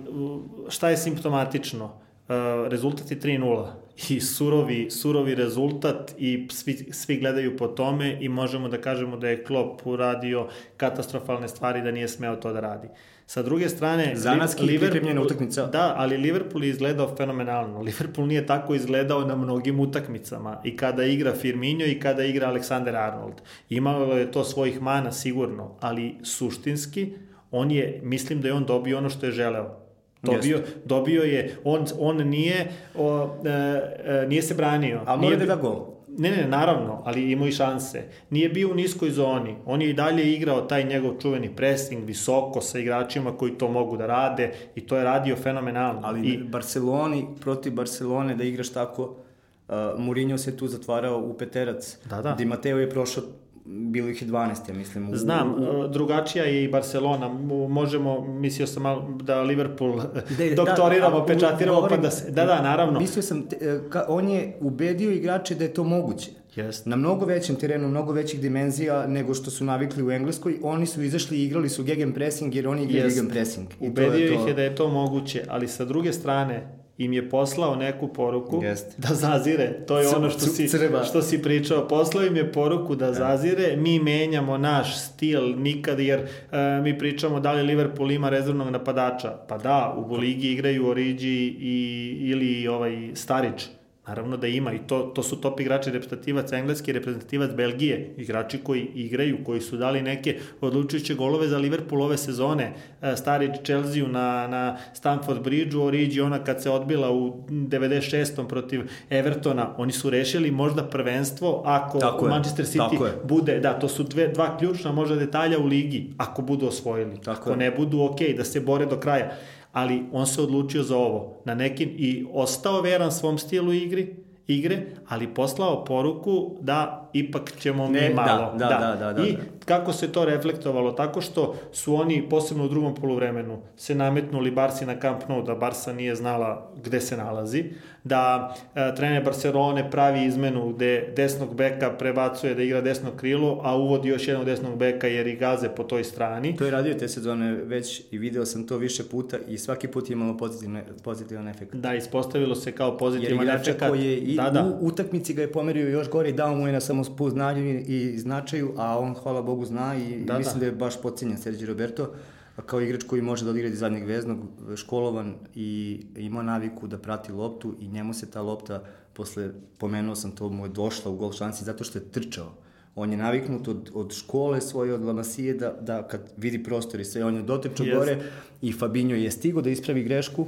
[SPEAKER 2] šta je simptomatično? Uh, rezultat je 3-0 i surovi, surovi rezultat i svi, svi gledaju po tome i možemo da kažemo da je Klopp uradio katastrofalne stvari da nije smeo to da radi. Uh, Sa druge strane...
[SPEAKER 1] Zanatski pripremljena utakmica.
[SPEAKER 2] Da, ali Liverpool je izgledao fenomenalno. Liverpool nije tako izgledao na mnogim utakmicama. I kada igra Firmino i kada igra Alexander Arnold. Imalo je to svojih mana sigurno, ali suštinski on je, mislim da je on dobio ono što je želeo. Dobio, dobio je, on, on nije, o, e, e, nije se branio.
[SPEAKER 1] A mora da da gol.
[SPEAKER 2] Ne, ne, naravno, ali imao i šanse. Nije bio u niskoj zoni. On je i dalje igrao taj njegov čuveni pressing visoko sa igračima koji to mogu da rade i to je radio fenomenalno.
[SPEAKER 1] Ali
[SPEAKER 2] I...
[SPEAKER 1] Barceloni, protiv Barcelone da igraš tako, uh, Mourinho se tu zatvarao u peterac.
[SPEAKER 2] Da, da.
[SPEAKER 1] Di Mateo je prošao bilo ih je 12, ja mislim.
[SPEAKER 2] U, Znam, u... drugačija je i Barcelona. Možemo, mislio sam malo da Liverpool *laughs* da, doktoriramo, da, pečatiramo, govorim, pa da se... Da, da, naravno.
[SPEAKER 1] Mislio sam, e, ka, on je ubedio igrače da je to moguće.
[SPEAKER 2] Yes.
[SPEAKER 1] Na mnogo većem terenu, mnogo većih dimenzija nego što su navikli u Engleskoj, oni su izašli i igrali su gegen pressing jer oni igraju yes. gegen pressing.
[SPEAKER 2] I Ubedio to je to... ih je da je to moguće, ali sa druge strane, im je poslao neku poruku
[SPEAKER 1] Jest.
[SPEAKER 2] da zazire. To je ono što si, što si pričao. Poslao im je poruku da, da zazire. Mi menjamo naš stil nikad, jer uh, mi pričamo da li Liverpool ima rezervnog napadača. Pa da, u Ligi igraju Origi i, ili ovaj Starić. Naravno da ima i to, to su top igrači reprezentativac engleski, reprezentativac Belgije, igrači koji igraju, koji su dali neke odlučujuće golove za Liverpool ove sezone, e, stari Chelsea na, na Stamford Bridgeu, Origi ona kad se odbila u 96. protiv Evertona, oni su rešili možda prvenstvo ako tako Manchester City bude, da, to su dve, dva ključna možda detalja u ligi, ako budu osvojili. Tako ako je. ne budu, ok, da se bore do kraja ali on se odlučio za ovo na nekim i ostao veran svom stilu igri, igre, ali poslao poruku da ipak ćemo ne, mi malo.
[SPEAKER 1] Da, da, da. da, da
[SPEAKER 2] I kako se to reflektovalo? Tako što su oni, posebno u drugom poluvremenu, se nametnuli Barsi na Camp Nou, da Barsa nije znala gde se nalazi, da e, trener Barcelone pravi izmenu gde desnog beka prebacuje da igra desno krilo, a uvodi još jednog desnog beka jer i gaze po toj strani.
[SPEAKER 1] To je radio te sezone već i video sam to više puta i svaki put je imalo pozitivne, pozitivan efekt.
[SPEAKER 2] Da, ispostavilo se kao pozitivan efekt.
[SPEAKER 1] Jer koji je i da, da. u utakmici ga je pomerio još gore i dao mu je na samospoznanju i značaju, a on, hvala Bogu, zna i da, mislim da. da je baš pocenjen Sergio Roberto kao igrač koji može da odigra iz zadnjeg veznog, školovan i ima naviku da prati loptu i njemu se ta lopta, posle, pomenuo sam to, mu je došla u gol šansi zato što je trčao. On je naviknut od, od škole svoje, od Lamasije, da, da kad vidi prostor i sve, on je dotrčao yes. gore i Fabinho je stigo da ispravi grešku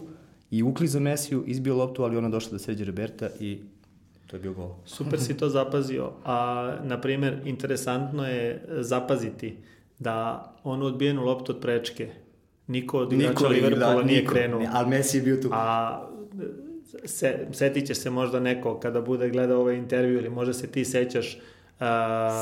[SPEAKER 1] i ukliza Mesiju, izbio loptu, ali ona došla do Sergio Roberta i to je bio gol.
[SPEAKER 2] Super si to zapazio, a na primer interesantno je zapaziti da onu odbijenu loptu od prečke niko od igrača Liverpoola da, nije niko, krenuo. Ne,
[SPEAKER 1] ali Messi je bio tu.
[SPEAKER 2] A se, setit će se možda neko kada bude gledao ovaj intervju ili možda se ti sećaš
[SPEAKER 1] Uh,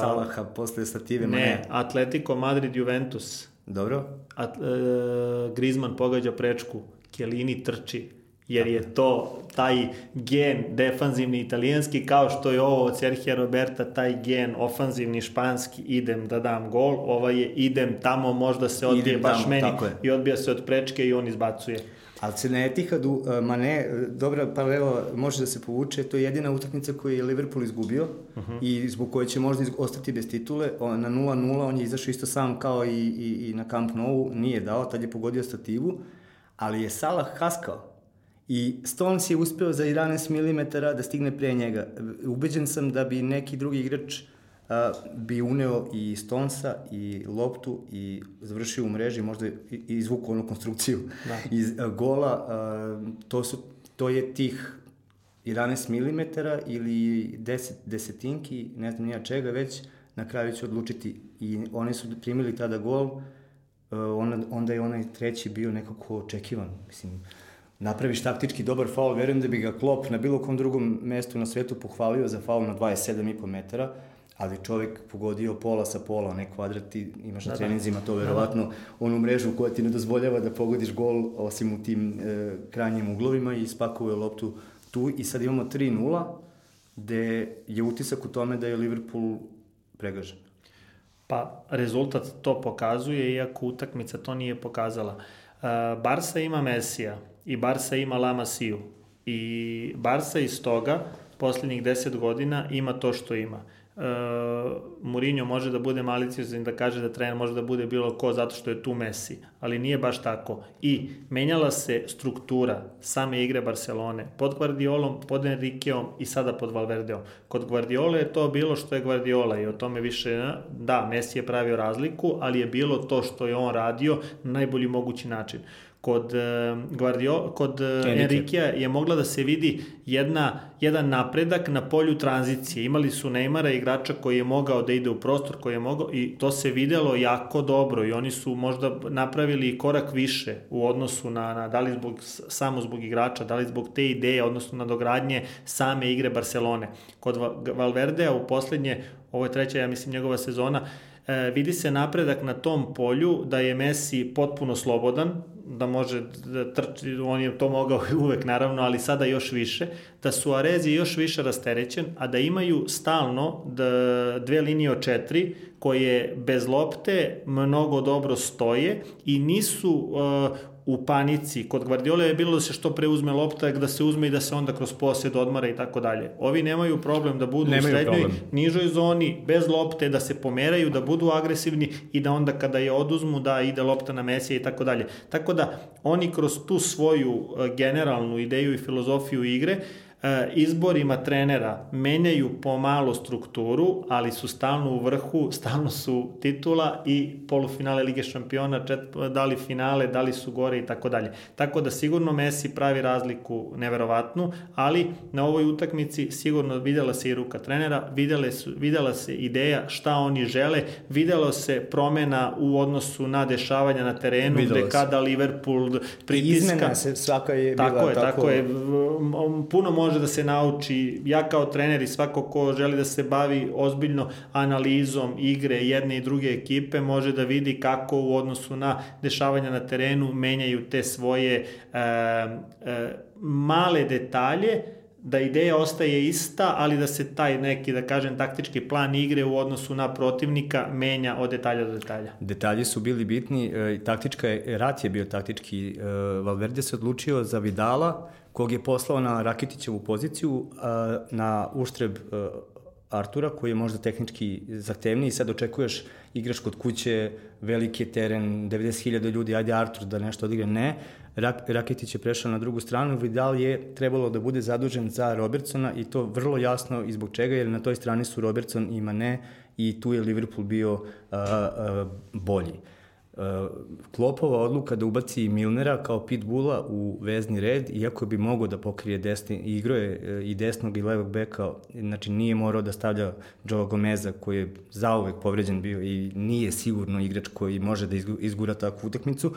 [SPEAKER 1] Salaha posle stative,
[SPEAKER 2] ne, ne. Atletico Madrid Juventus.
[SPEAKER 1] Dobro.
[SPEAKER 2] At, uh, Griezmann pogađa prečku, Chiellini trči, jer je to taj gen defanzivni italijanski, kao što je ovo od Serhija Roberta, taj gen ofanzivni španski, idem da dam gol, ova je idem tamo, možda se odbije idem baš tamo, meni i odbija se od prečke i on izbacuje.
[SPEAKER 1] Ali se na Etihadu, e, ma ne, dobra paralela može da se povuče, to je jedina utakmica koju je Liverpool izgubio uh mhm. -huh. i zbog koje će možda ostati bez titule. Na 0-0 on je izašao isto sam kao i, i, i na Camp Nou, nije dao, tad je pogodio stativu, ali je Salah haskao I Stones je uspeo za 11 mm da stigne pre njega. Ubeđen sam da bi neki drugi igrač a, bi uneo i Stonesa i loptu i završio u mreži, možda i, i izvuku onu konstrukciju da. *laughs* iz a, gola. A, to, su, to je tih 11 mm ili 10 desetinki, ne znam nija čega već, na kraju će odlučiti. I oni su primili tada gol, onda, onda je onaj treći bio nekako očekivan. Mislim, napraviš taktički dobar faul, verujem da bi ga Klopp na bilo kom drugom mestu na svetu pohvalio za faul na 27,5 metara, ali čovjek pogodio pola sa pola, ne kvadrat, ti imaš da, na da. treninzima to verovatno, onu mrežu koja ti ne dozvoljava da pogodiš gol, osim u tim e, krajnjim uglovima i spakovuje loptu tu i sad imamo 3-0, gde je utisak u tome da je Liverpool pregažen.
[SPEAKER 2] Pa, rezultat to pokazuje, iako utakmica to nije pokazala. Uh, Barsa ima Mesija, i Barsa ima Lama Siju. I Barsa iz toga posljednjih 10 godina ima to što ima. E, Mourinho može da bude maliciozan da kaže da trener može da bude bilo ko zato što je tu Messi, ali nije baš tako. I menjala se struktura same igre Barcelone pod Guardiolom, pod Enriqueom i sada pod Valverdeom. Kod Guardiola je to bilo što je Guardiola i o tome više, da, Messi je pravio razliku, ali je bilo to što je on radio na najbolji mogući način. Kod, e, Guardio, kod Enriquea je mogla da se vidi jedna, jedan napredak na polju tranzicije. Imali su Neymara, igrača koji je mogao da ide u prostor, koji je mogao i to se videlo jako dobro i oni su možda napravili korak više u odnosu na, na da li zbog, samo zbog igrača, da li zbog te ideje, odnosno na dogradnje same igre Barcelone. Kod Valverdea u poslednje, ovo je treća, ja mislim, njegova sezona, e, vidi se napredak na tom polju da je Messi potpuno slobodan, da može da trči, on je to mogao *laughs* uvek naravno, ali sada još više, da Suarez je još više rasterećen, a da imaju stalno da, dve linije od četiri koje bez lopte mnogo dobro stoje i nisu uh, u panici. Kod Guardiola je bilo da se što pre uzme lopta, da se uzme i da se onda kroz posjed odmara i tako dalje. Ovi nemaju problem da budu nemaju u srednjoj, problem. nižoj zoni, bez lopte, da se pomeraju, da budu agresivni i da onda kada je oduzmu da ide lopta na Mesija i tako dalje. Tako da oni kroz tu svoju eh, generalnu ideju i filozofiju igre E, izborima trenera menjaju pomalo strukturu, ali su stalno u vrhu, *laughs* stalno su titula i polufinale Lige šampiona, čet, da li finale, da li su gore i tako dalje. Tako da sigurno Messi pravi razliku neverovatnu, ali na ovoj utakmici sigurno videla se i ruka trenera, videla, su, videla se ideja šta oni žele, videlo se promena u odnosu na dešavanja na terenu, gde se. kada Liverpool pritiska.
[SPEAKER 1] Izmena se, svaka je
[SPEAKER 2] tako
[SPEAKER 1] bila
[SPEAKER 2] je, tako... Tako je, puno može može da se nauči, ja kao trener i svako ko želi da se bavi ozbiljno analizom igre jedne i druge ekipe, može da vidi kako u odnosu na dešavanja na terenu menjaju te svoje e, e, male detalje, da ideja ostaje ista, ali da se taj neki, da kažem, taktički plan igre u odnosu na protivnika menja od detalja do detalja.
[SPEAKER 1] Detalji su bili bitni, e, taktička, rat je bio taktički. E, Valverde se odlučio za Vidala, kog je poslao na Rakitićevu poziciju na uštreb e, Artura, koji je možda tehnički zahtevniji, sad očekuješ igraš kod kuće, veliki teren, 90.000 ljudi, ajde Artur da nešto odigre, ne. Rak, Rakitić je prešao na drugu stranu, Vidal je trebalo da bude zadužen za Robertsona i to vrlo jasno i zbog čega, jer na toj strani su Robertson i Mane i tu je Liverpool bio a, a, bolji. Klopova odluka da ubaci Milnera kao pitbulla u vezni red, iako bi mogao da pokrije desni, igro je e, i desnog i levog beka, znači nije morao da stavlja Joe Gomeza koji je zauvek povređen bio i nije sigurno igrač koji može da izgura takvu utakmicu. Uh,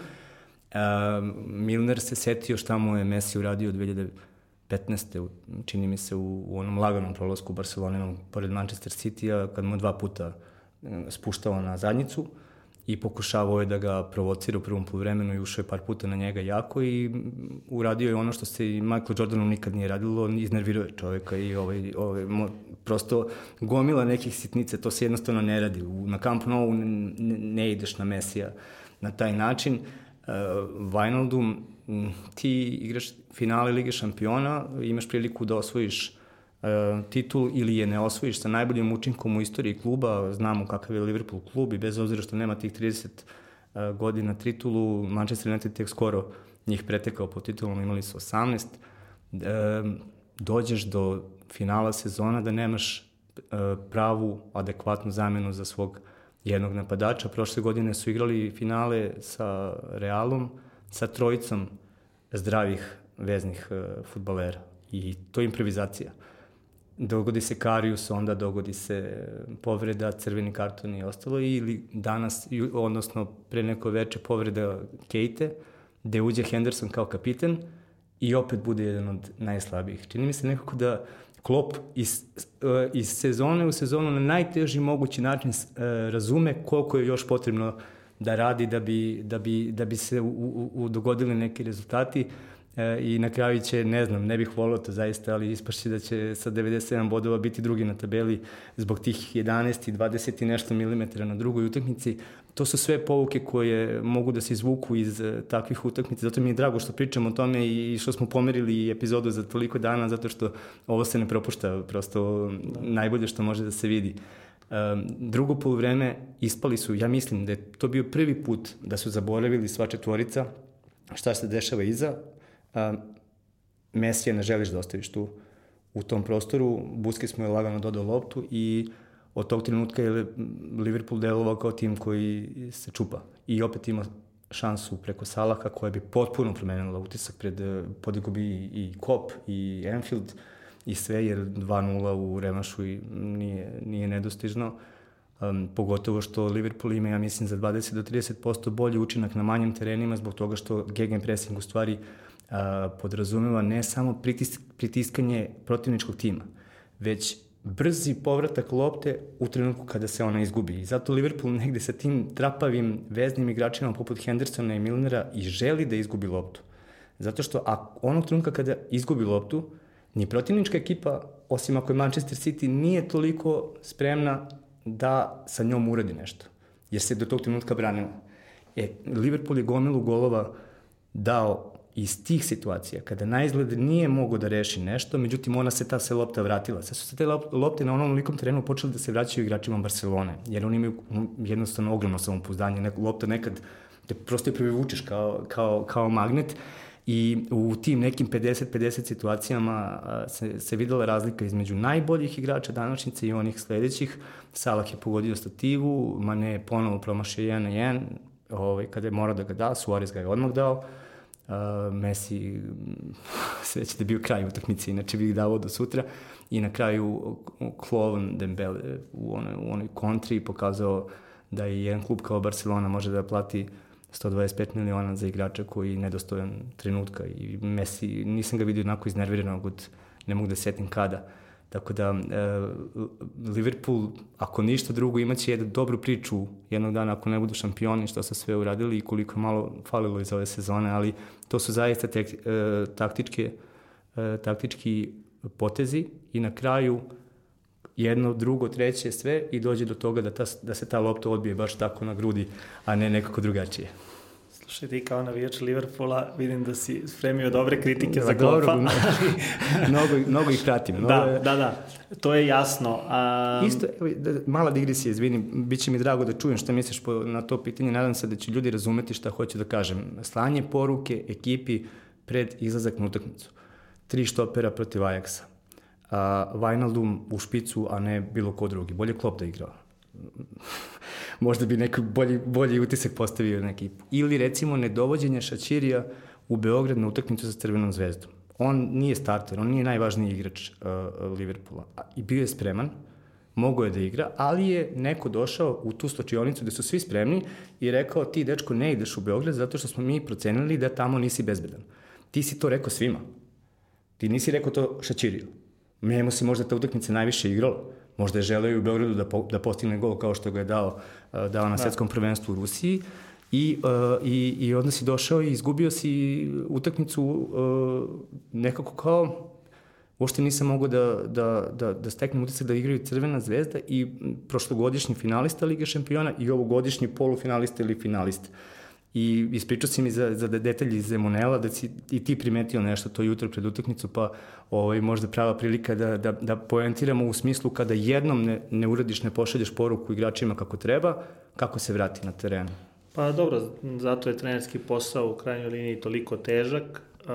[SPEAKER 1] Milner se setio šta mu je Messi uradio 2015. čini mi se u, u onom laganom prolazku u Barcelona pored Manchester City-a kad mu dva puta e, spuštao na zadnjicu. Uh, i pokušavao je da ga provocira u prvom polovremenu i ušao je par puta na njega jako i uradio je ono što se i Michael Jordanu nikad nije radilo, iznervirao je čoveka i ovaj, ovaj, mo, prosto gomila nekih sitnice, to se jednostavno ne radi. U, na Camp Nou ne, ne ideš na Mesija na taj način. Uh, Wijnaldum, ti igraš finale Lige šampiona, imaš priliku da osvojiš E, titul ili je ne osvojiš sa najboljim učinkom u istoriji kluba, znamo kakav je Liverpool klub i bez obzira što nema tih 30 e, godina titulu, Manchester United tek skoro njih pretekao po titulom, imali su 18. E, dođeš do finala sezona da nemaš pravu, adekvatnu zamenu za svog jednog napadača. Prošle godine su igrali finale sa Realom, sa trojicom zdravih veznih futbalera. I to je improvizacija. Dogodi se Karius, onda dogodi se povreda, crveni karton i ostalo, ili danas, odnosno pre neko veče povreda Kejte, gde uđe Henderson kao kapiten i opet bude jedan od najslabijih. Čini mi se nekako da Klopp iz, eh, iz sezone u sezonu na najteži mogući način eh, razume koliko je još potrebno da radi da bi, da bi, da bi se u, u, u dogodili neki rezultati. E, i na kraju će, ne znam, ne bih volio to zaista, ali ispašće da će sa 97 bodova biti drugi na tabeli zbog tih 11 i 20 i nešto milimetara na drugoj utakmici. To su sve povuke koje mogu da se izvuku iz uh, takvih utakmica, zato mi je drago što pričamo o tome i što smo pomerili epizodu za toliko dana, zato što ovo se ne propušta, prosto najbolje što može da se vidi. Um, drugo polovreme ispali su, ja mislim da je to bio prvi put da su zaboravili sva četvorica šta se dešava iza, Mesija ne želiš da ostaviš tu u tom prostoru. Busquets mu je lagano dodao loptu i od tog trenutka je Liverpool delovao kao tim koji se čupa. I opet ima šansu preko Salaha koja bi potpuno promenila utisak pred podigo bi i Kop i Enfield i sve jer 2-0 u revanšu nije, nije nedostižno. Um, pogotovo što Liverpool ima, ja mislim, za 20 do 30% bolji učinak na manjim terenima zbog toga što gegenpressing u stvari uh, podrazumeva ne samo pritis, pritiskanje protivničkog tima, već brzi povratak lopte u trenutku kada se ona izgubi. I zato Liverpool negde sa tim trapavim veznim igračima poput Hendersona i Milnera i želi da izgubi loptu. Zato što a onog trenutka kada izgubi loptu, ni protivnička ekipa, osim ako je Manchester City, nije toliko spremna da sa njom uradi nešto. Jer se do tog trenutka branila. E, Liverpool je gomilu golova dao iz tih situacija, kada na izgled nije mogo da reši nešto, međutim ona se ta se lopta vratila. Sad su se te lopte na onom likom terenu počeli da se vraćaju igračima Barcelone, jer oni imaju jednostavno ogromno samopouzdanje. Lopta nekad te prosto je privučeš kao, kao, kao magnet i u tim nekim 50-50 situacijama se, se videla razlika između najboljih igrača današnjice i onih sledećih. Salah je pogodio stativu, Mane je ponovo promašio 1 na 1, ovaj, kada je morao da ga da, Suarez ga je odmah dao. Messi *laughs* sve će da bio kraj utakmice, inače bih dao do sutra i na kraju Klovan Dembele u onoj, u onoj kontri pokazao da je jedan klub kao Barcelona može da plati uh, 125 miliona za igrača koji je nedostojan trenutka i Messi, nisam ga vidio onako iznerviranog od, ne mogu da setim kada. Tako da, e, Liverpool, ako ništa drugo, imaće jednu dobru priču jednog dana ako ne budu šampioni, što su sve uradili i koliko malo falilo iz ove sezone, ali to su zaista tek, e, taktičke, e, taktički potezi i na kraju jedno, drugo, treće, sve i dođe do toga da, ta, da se ta lopta odbije baš tako na grudi, a ne nekako drugačije.
[SPEAKER 2] Slušaj, ti kao navijač Liverpoola vidim da si spremio dobre kritike za Klopa. *laughs*
[SPEAKER 1] mnogo, mnogo ih pratim.
[SPEAKER 2] Mnogo da, je... da, da, to je jasno.
[SPEAKER 1] A... Isto, evo, da, mala digresija, izvini, bit će mi drago da čujem šta misliš po, na to pitanje. Nadam se da će ljudi razumeti šta hoću da kažem. Slanje poruke ekipi pred izlazak na utakmicu. Tri štopera protiv Ajaxa a, Wijnaldum u špicu, a ne bilo ko drugi. Bolje Klopp da igrao. *laughs* Možda bi neki bolji, bolji utisak postavio na ekipu. Ili recimo nedovođenje Šačirija u Beograd na utakmicu sa Crvenom zvezdom. On nije starter, on nije najvažniji igrač uh, Liverpoola. I bio je spreman, mogo je da igra, ali je neko došao u tu stočionicu gde su svi spremni i rekao ti dečko ne ideš u Beograd zato što smo mi procenili da tamo nisi bezbedan. Ti si to rekao svima. Ti nisi rekao to Šačiriju. Njemu se možda ta utakmica najviše igrala. Možda je želeo i u Beogradu da, po, da postigne gol kao što ga je dao, dao na da. svetskom prvenstvu u Rusiji. I, uh, i, i onda si došao i izgubio si utakmicu uh, nekako kao uopšte nisam mogao da, da, da, da steknem utisak da igraju Crvena zvezda i prošlogodišnji finalista Lige šampiona i ovogodišnji polufinalista ili finalista. Uh, I ispričao si mi za, za detalje iz Zemunela, da si i ti primetio nešto to jutro pred utakmicu, pa ovaj, možda prava prilika da, da, da poentiramo u smislu kada jednom ne, ne uradiš, ne pošalješ poruku igračima kako treba, kako se vrati na teren.
[SPEAKER 2] Pa dobro, zato je trenerski posao u krajnjoj liniji toliko težak uh,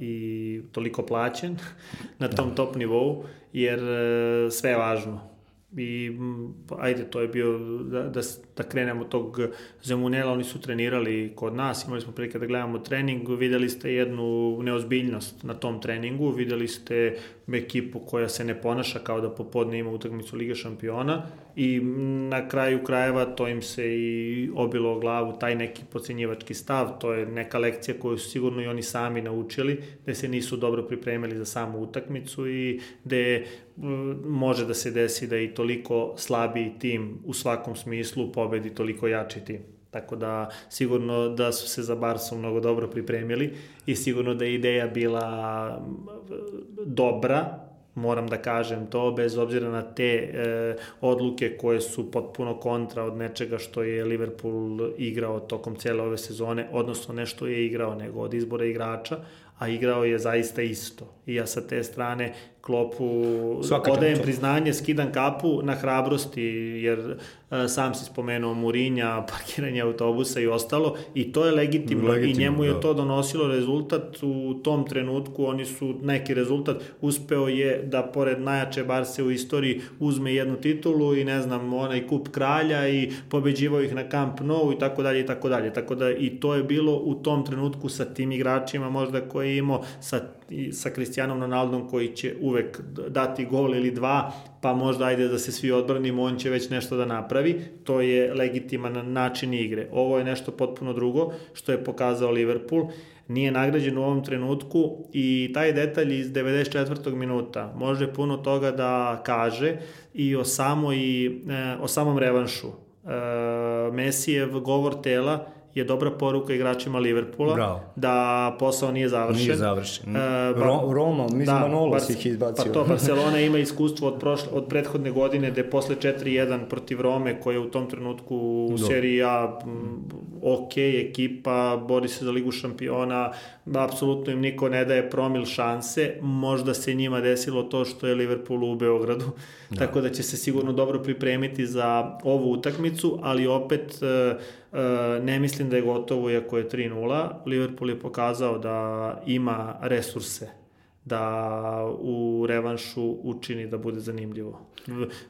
[SPEAKER 2] i toliko plaćen *laughs* na tom da. top nivou, jer uh, sve je važno i ajde, to je bio da, da, da krenemo tog Zemunela, oni su trenirali kod nas, imali smo prilike da gledamo trening, videli ste jednu neozbiljnost na tom treningu, videli ste ekipu koja se ne ponaša kao da popodne ima utakmicu Liga šampiona i na kraju krajeva to im se i obilo o glavu taj neki pocenjivački stav, to je neka lekcija koju su sigurno i oni sami naučili, da se nisu dobro pripremili za samu utakmicu i gde može da se desi da i toliko slabiji tim u svakom smislu pobedi toliko jači tim. Tako da sigurno da su se za Barsu mnogo dobro pripremili i sigurno da je ideja bila dobra, moram da kažem to, bez obzira na te e, odluke koje su potpuno kontra od nečega što je Liverpool igrao tokom cele ove sezone, odnosno nešto je igrao nego od izbora igrača, a igrao je zaista isto. I ja sa te strane Klopu Svaka odajem priznanje, skidam kapu na hrabrosti, jer e, sam si spomenuo Murinja, *laughs* parkiranje autobusa i ostalo i to je legitimno,
[SPEAKER 1] Legitimno,
[SPEAKER 2] i njemu je
[SPEAKER 1] da.
[SPEAKER 2] to donosilo rezultat u tom trenutku, oni su neki rezultat, uspeo je da pored najjače Barse u istoriji uzme jednu titulu i ne znam, onaj kup kralja i pobeđivao ih na Camp Nou i tako dalje i tako dalje, tako da i to je bilo u tom trenutku sa tim igračima možda koji je imao sa, i sa Cristianom Ronaldom koji će uvek dati gol ili dva, pa možda ajde da se svi odbranimo, on će već nešto da napravi, to je legitiman način igre. Ovo je nešto potpuno drugo što je pokazao Liverpool, nije nagrađen u ovom trenutku i taj detalj iz 94. minuta može puno toga da kaže i o, samoj, e, o samom revanšu. E, Mesijev govor tela je dobra poruka igračima Liverpoola
[SPEAKER 1] Bravo.
[SPEAKER 2] da posao nije završen.
[SPEAKER 1] Nije završen.
[SPEAKER 2] E, ba-
[SPEAKER 1] Ro, Roma, mislim da, Manolo si ih izbacio.
[SPEAKER 2] Pa to, *laughs* Barcelona ima iskustvo od, prošle, od prethodne godine gde posle 4-1 protiv Rome, koja je u tom trenutku u
[SPEAKER 1] Do.
[SPEAKER 2] seriji A m, ok ekipa, bori se za ligu šampiona, apsolutno im niko ne daje promil šanse, možda se njima desilo to što je Liverpool u Beogradu, da. tako da će se sigurno dobro pripremiti za ovu utakmicu, ali opet e, e, ne mislim da je gotovo iako je 3-0. Liverpool je pokazao da ima resurse da u revanšu učini da bude zanimljivo.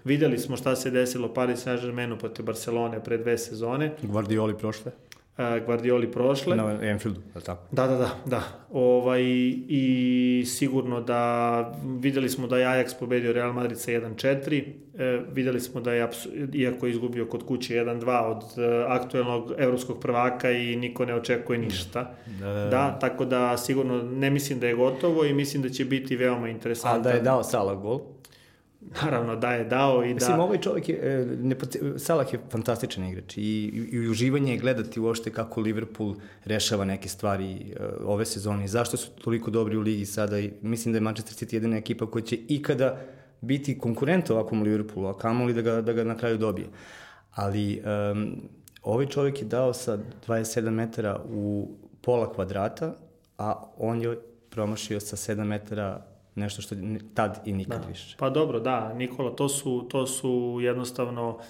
[SPEAKER 2] Videli smo šta se desilo Paris Saint-Germainu protiv Barcelone pre dve sezone,
[SPEAKER 1] Guardioli prošle.
[SPEAKER 2] Guardioli prošle.
[SPEAKER 1] Na Enfieldu, je li tako?
[SPEAKER 2] Da, da, da, da. Ovaj, I sigurno da videli smo da je Ajax pobedio Real Madrid sa 1-4, e, videli smo da je, iako je izgubio kod kuće 1-2 od e, aktuelnog evropskog prvaka i niko ne očekuje ništa.
[SPEAKER 1] Da, da, da.
[SPEAKER 2] Da, tako da sigurno ne mislim da je gotovo i mislim da će biti veoma
[SPEAKER 1] A
[SPEAKER 2] interesantan.
[SPEAKER 1] da je dao Salah gol.
[SPEAKER 2] Naravno da je dao i da...
[SPEAKER 1] Mislim, ovaj čovjek je, e, ne, Salah je fantastičan igrač i, i, i uživanje je gledati uopšte kako Liverpool rešava neke stvari e, ove sezone zašto su toliko dobri u ligi sada i mislim da je Manchester City jedina ekipa koja će ikada biti konkurent ovakvom Liverpoolu, a kamoli da ga, da ga na kraju dobije. Ali um, ovaj čovjek je dao sa 27 metara u pola kvadrata, a on je promašio sa 7 metara nešto što tad i nikad
[SPEAKER 2] Da.
[SPEAKER 1] više.
[SPEAKER 2] Pa dobro, da, Nikola, to su, to su jednostavno Uh,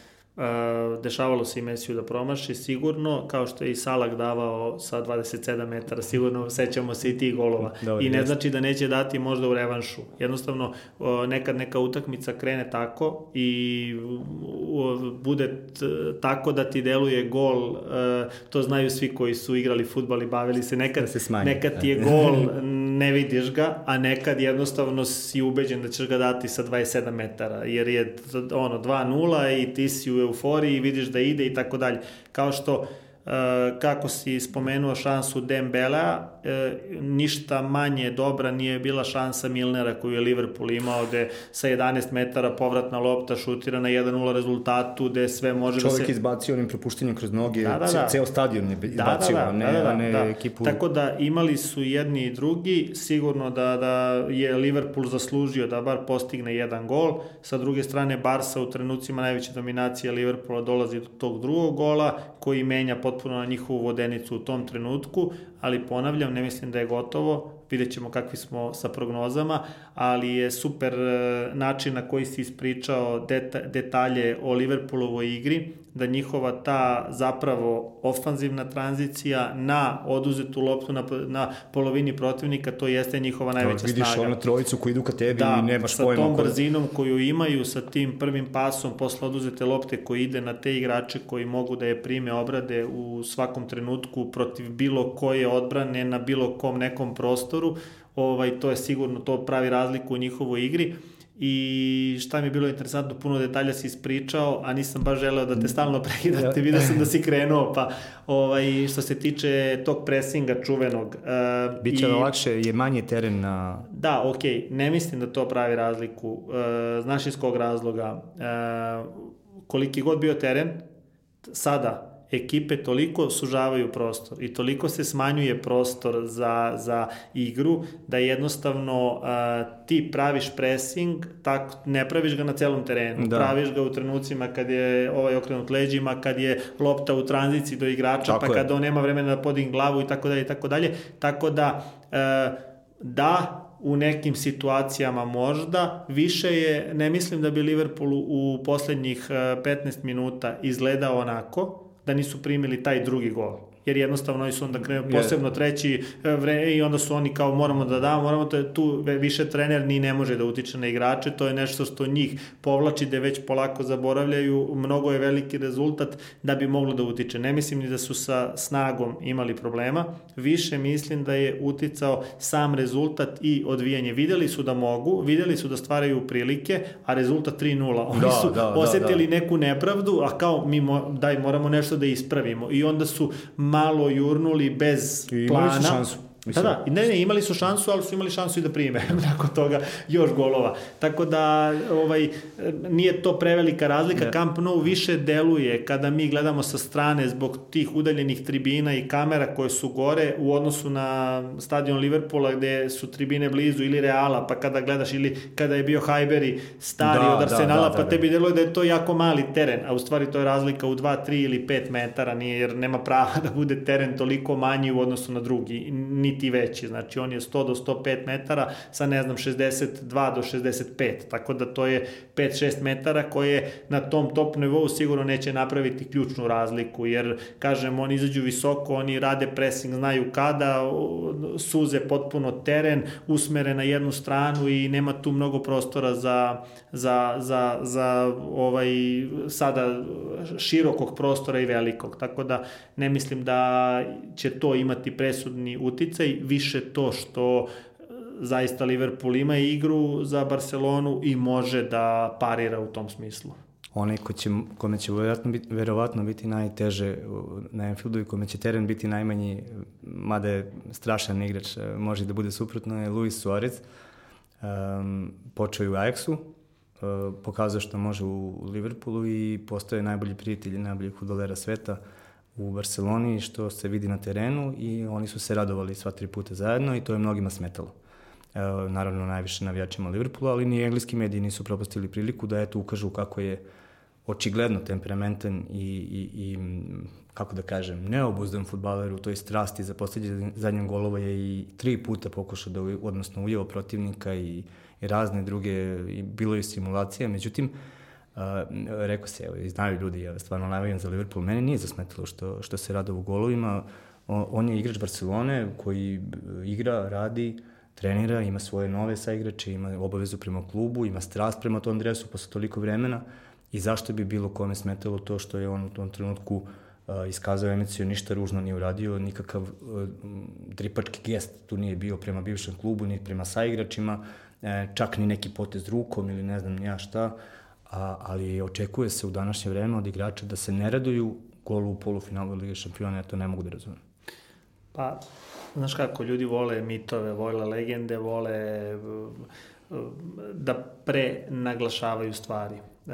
[SPEAKER 2] dešavalo se i Mesiju da promaši sigurno, kao što je i Salak davao sa 27 metara, sigurno sećamo se i tih golova.
[SPEAKER 1] Dobro,
[SPEAKER 2] I ne
[SPEAKER 1] jeste.
[SPEAKER 2] znači da neće dati možda u revanšu. Jednostavno, uh, nekad neka utakmica krene tako i bude tako da ti deluje gol, uh, to znaju svi koji su igrali futbal i bavili se, nekad,
[SPEAKER 1] Da se
[SPEAKER 2] nekad ti je *laughs* gol, ne vidiš ga, a nekad jednostavno si ubeđen da ćeš ga dati sa 27 metara, jer je ono 2-0 i ti si u euforiji vidiš da ide i tako dalje. Kao što kako si spomenuo šansu Dembela, e, ništa manje dobra nije bila šansa Milnera koju je Liverpool imao, gde sa 11 metara povratna lopta šutira na 1-0 rezultatu, gde sve može
[SPEAKER 1] Čovjek
[SPEAKER 2] da se...
[SPEAKER 1] izbacio onim propuštenjem kroz noge,
[SPEAKER 2] Da, da, da.
[SPEAKER 1] ceo stadion je izbacio, a ne, a ne ekipu.
[SPEAKER 2] Tako da imali su jedni i drugi, sigurno da, da je Liverpool zaslužio da bar postigne jedan gol, sa druge strane Barsa u trenucima najveće dominacije Liverpoola dolazi do tog drugog gola koji menja potpuno na njihovu vodenicu u tom trenutku, ali ponavljam, ne mislim da je gotovo, vidjet ćemo kakvi smo sa prognozama, ali je super e, način na koji si ispričao deta, detalje o Liverpoolovoj igri, da njihova ta zapravo ofanzivna tranzicija na oduzetu loptu na, na polovini protivnika, to jeste njihova najveća
[SPEAKER 1] vidiš
[SPEAKER 2] snaga.
[SPEAKER 1] ono trojicu koji idu ka tebi
[SPEAKER 2] Da,
[SPEAKER 1] i nemaš
[SPEAKER 2] sa
[SPEAKER 1] pojma.
[SPEAKER 2] tom
[SPEAKER 1] ko-
[SPEAKER 2] brzinom koju imaju, sa tim prvim pasom posle oduzete lopte koji ide na te igrače koji mogu da je prime obrade u svakom trenutku protiv bilo koje odbrane na bilo kom nekom prostoru, ovaj, to je sigurno, to pravi razliku u njihovoj igri i šta mi je bilo interesantno, puno detalja si ispričao, a nisam baš želeo da te stalno prekidate, vidio sam da si krenuo, pa ovaj, što se tiče tog presinga čuvenog. Uh,
[SPEAKER 1] Biće lakše, je manje teren na...
[SPEAKER 2] Da, ok, ne mislim da to pravi razliku. E, znaš iz kog razloga? E, koliki god bio teren, sada ekipe toliko sužavaju prostor i toliko se smanjuje prostor za, za igru da jednostavno a, ti praviš pressing, tako, ne praviš ga na celom terenu,
[SPEAKER 1] Da.
[SPEAKER 2] praviš ga u trenucima kad je ovaj okrenut leđima, kad je lopta u tranziciji do igrača,
[SPEAKER 1] Tako
[SPEAKER 2] pa
[SPEAKER 1] je.
[SPEAKER 2] kad on nema vremena da podigne glavu i tako dalje i tako dalje. Tako da e, da u nekim situacijama možda, više je, ne mislim da bi Liverpool u poslednjih 15 e, minuta izgledao onako, da nisu primili taj drugi gol jer jednostavno oni su onda krenuli posebno treći e, vre, i onda su oni kao moramo da damo, moramo da tu više trener ni ne može da utiče na igrače, to je nešto što njih povlači da već polako zaboravljaju, mnogo je veliki rezultat da bi moglo da utiče. Ne mislim ni da su sa snagom imali problema, više mislim da je uticao sam rezultat i odvijanje. Videli su da mogu, videli su da stvaraju prilike, a rezultat 3-0. Oni da, su da, da osetili da, da. neku nepravdu, a kao mi mo, daj moramo nešto da ispravimo. I onda su malo jurnuli bez I plana. Imali su šansu. Mislim. Da, da, ne, ne, imali su šansu, ali su imali šansu i da prime *laughs* nakon toga još golova. Tako da ovaj, nije to prevelika razlika. Ne. Camp Nou više deluje kada mi gledamo sa strane zbog tih udaljenih tribina i kamera koje su gore u odnosu na stadion Liverpoola gde su tribine blizu ili Reala, pa kada gledaš ili kada je bio Hajberi stari da, od da, Arsenala, da, da, pa da, tebi deluje da je to jako mali teren, a u stvari to je razlika u 2, 3 ili 5 metara, nije, jer nema prava *laughs* da bude teren toliko manji u odnosu na drugi, ni niti veći, znači on je 100 do 105 metara sa ne znam 62 do 65, tako da to je 5-6 metara koje na tom top nivou sigurno neće napraviti ključnu razliku, jer kažem oni izađu visoko, oni rade pressing, znaju kada, suze potpuno teren, usmere na jednu stranu i nema tu mnogo prostora za, za, za, za ovaj sada širokog prostora i velikog, tako da ne mislim da će to imati presudni uticaj, više to što e, zaista Liverpool ima igru za Barcelonu i može da parira u tom smislu.
[SPEAKER 1] Onaj ko će, kome će verovatno biti, verovatno biti najteže na Enfieldu i kome će teren biti najmanji, mada je strašan igrač, e, može da bude suprotno, je Luis Suarez. Um, počeo je u Ajaxu, uh, pokazao što može u Liverpoolu i postoje najbolji prijatelj najbolji futbolera sveta u Barceloni što se vidi na terenu i oni su se radovali sva tri puta zajedno i to je mnogima smetalo. E, naravno najviše navijačima Liverpoola, ali ni engleski mediji nisu propustili priliku da eto ukažu kako je očigledno temperamentan i, i, i kako da kažem, neobuzdan futbaler u toj strasti za posljednje zadnjem golova je i tri puta pokušao da, odnosno ujeo protivnika i, i razne druge, i bilo je simulacija, međutim, rekao se, evo, znaju ljudi, ja stvarno navijam za Liverpool, mene nije zasmetalo što, što se rada u golovima, on, je igrač Barcelone koji igra, radi, trenira, ima svoje nove saigrače, ima obavezu prema klubu, ima strast prema tom dresu posle toliko vremena. I zašto bi bilo kome smetalo to što je on u tom trenutku uh, iskazao emociju, ništa ružno nije uradio, nikakav dripački gest tu nije bio prema bivšem klubu, ni prema saigračima, čak ni neki potez rukom ili ne znam ja šta, a, ali očekuje se u današnje vreme od igrača da se ne raduju golu u polufinalu Lige šampiona, ja to ne mogu da razumem.
[SPEAKER 2] Pa, znaš kako, ljudi vole mitove, vole legende, vole da pre naglašavaju stvari. E,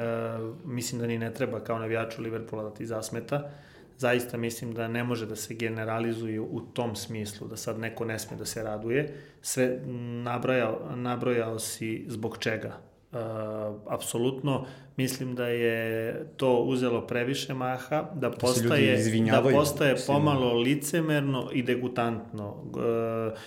[SPEAKER 2] mislim da ni ne treba kao navijaču Liverpoola da ti zasmeta. Zaista mislim da ne može da se generalizuju u tom smislu, da sad neko ne sme da se raduje. Sve nabrojao, nabrojao si zbog čega apsolutno mislim da je to uzelo previše maha, da, da postaje, da postaje pomalo licemerno i degutantno. Uh,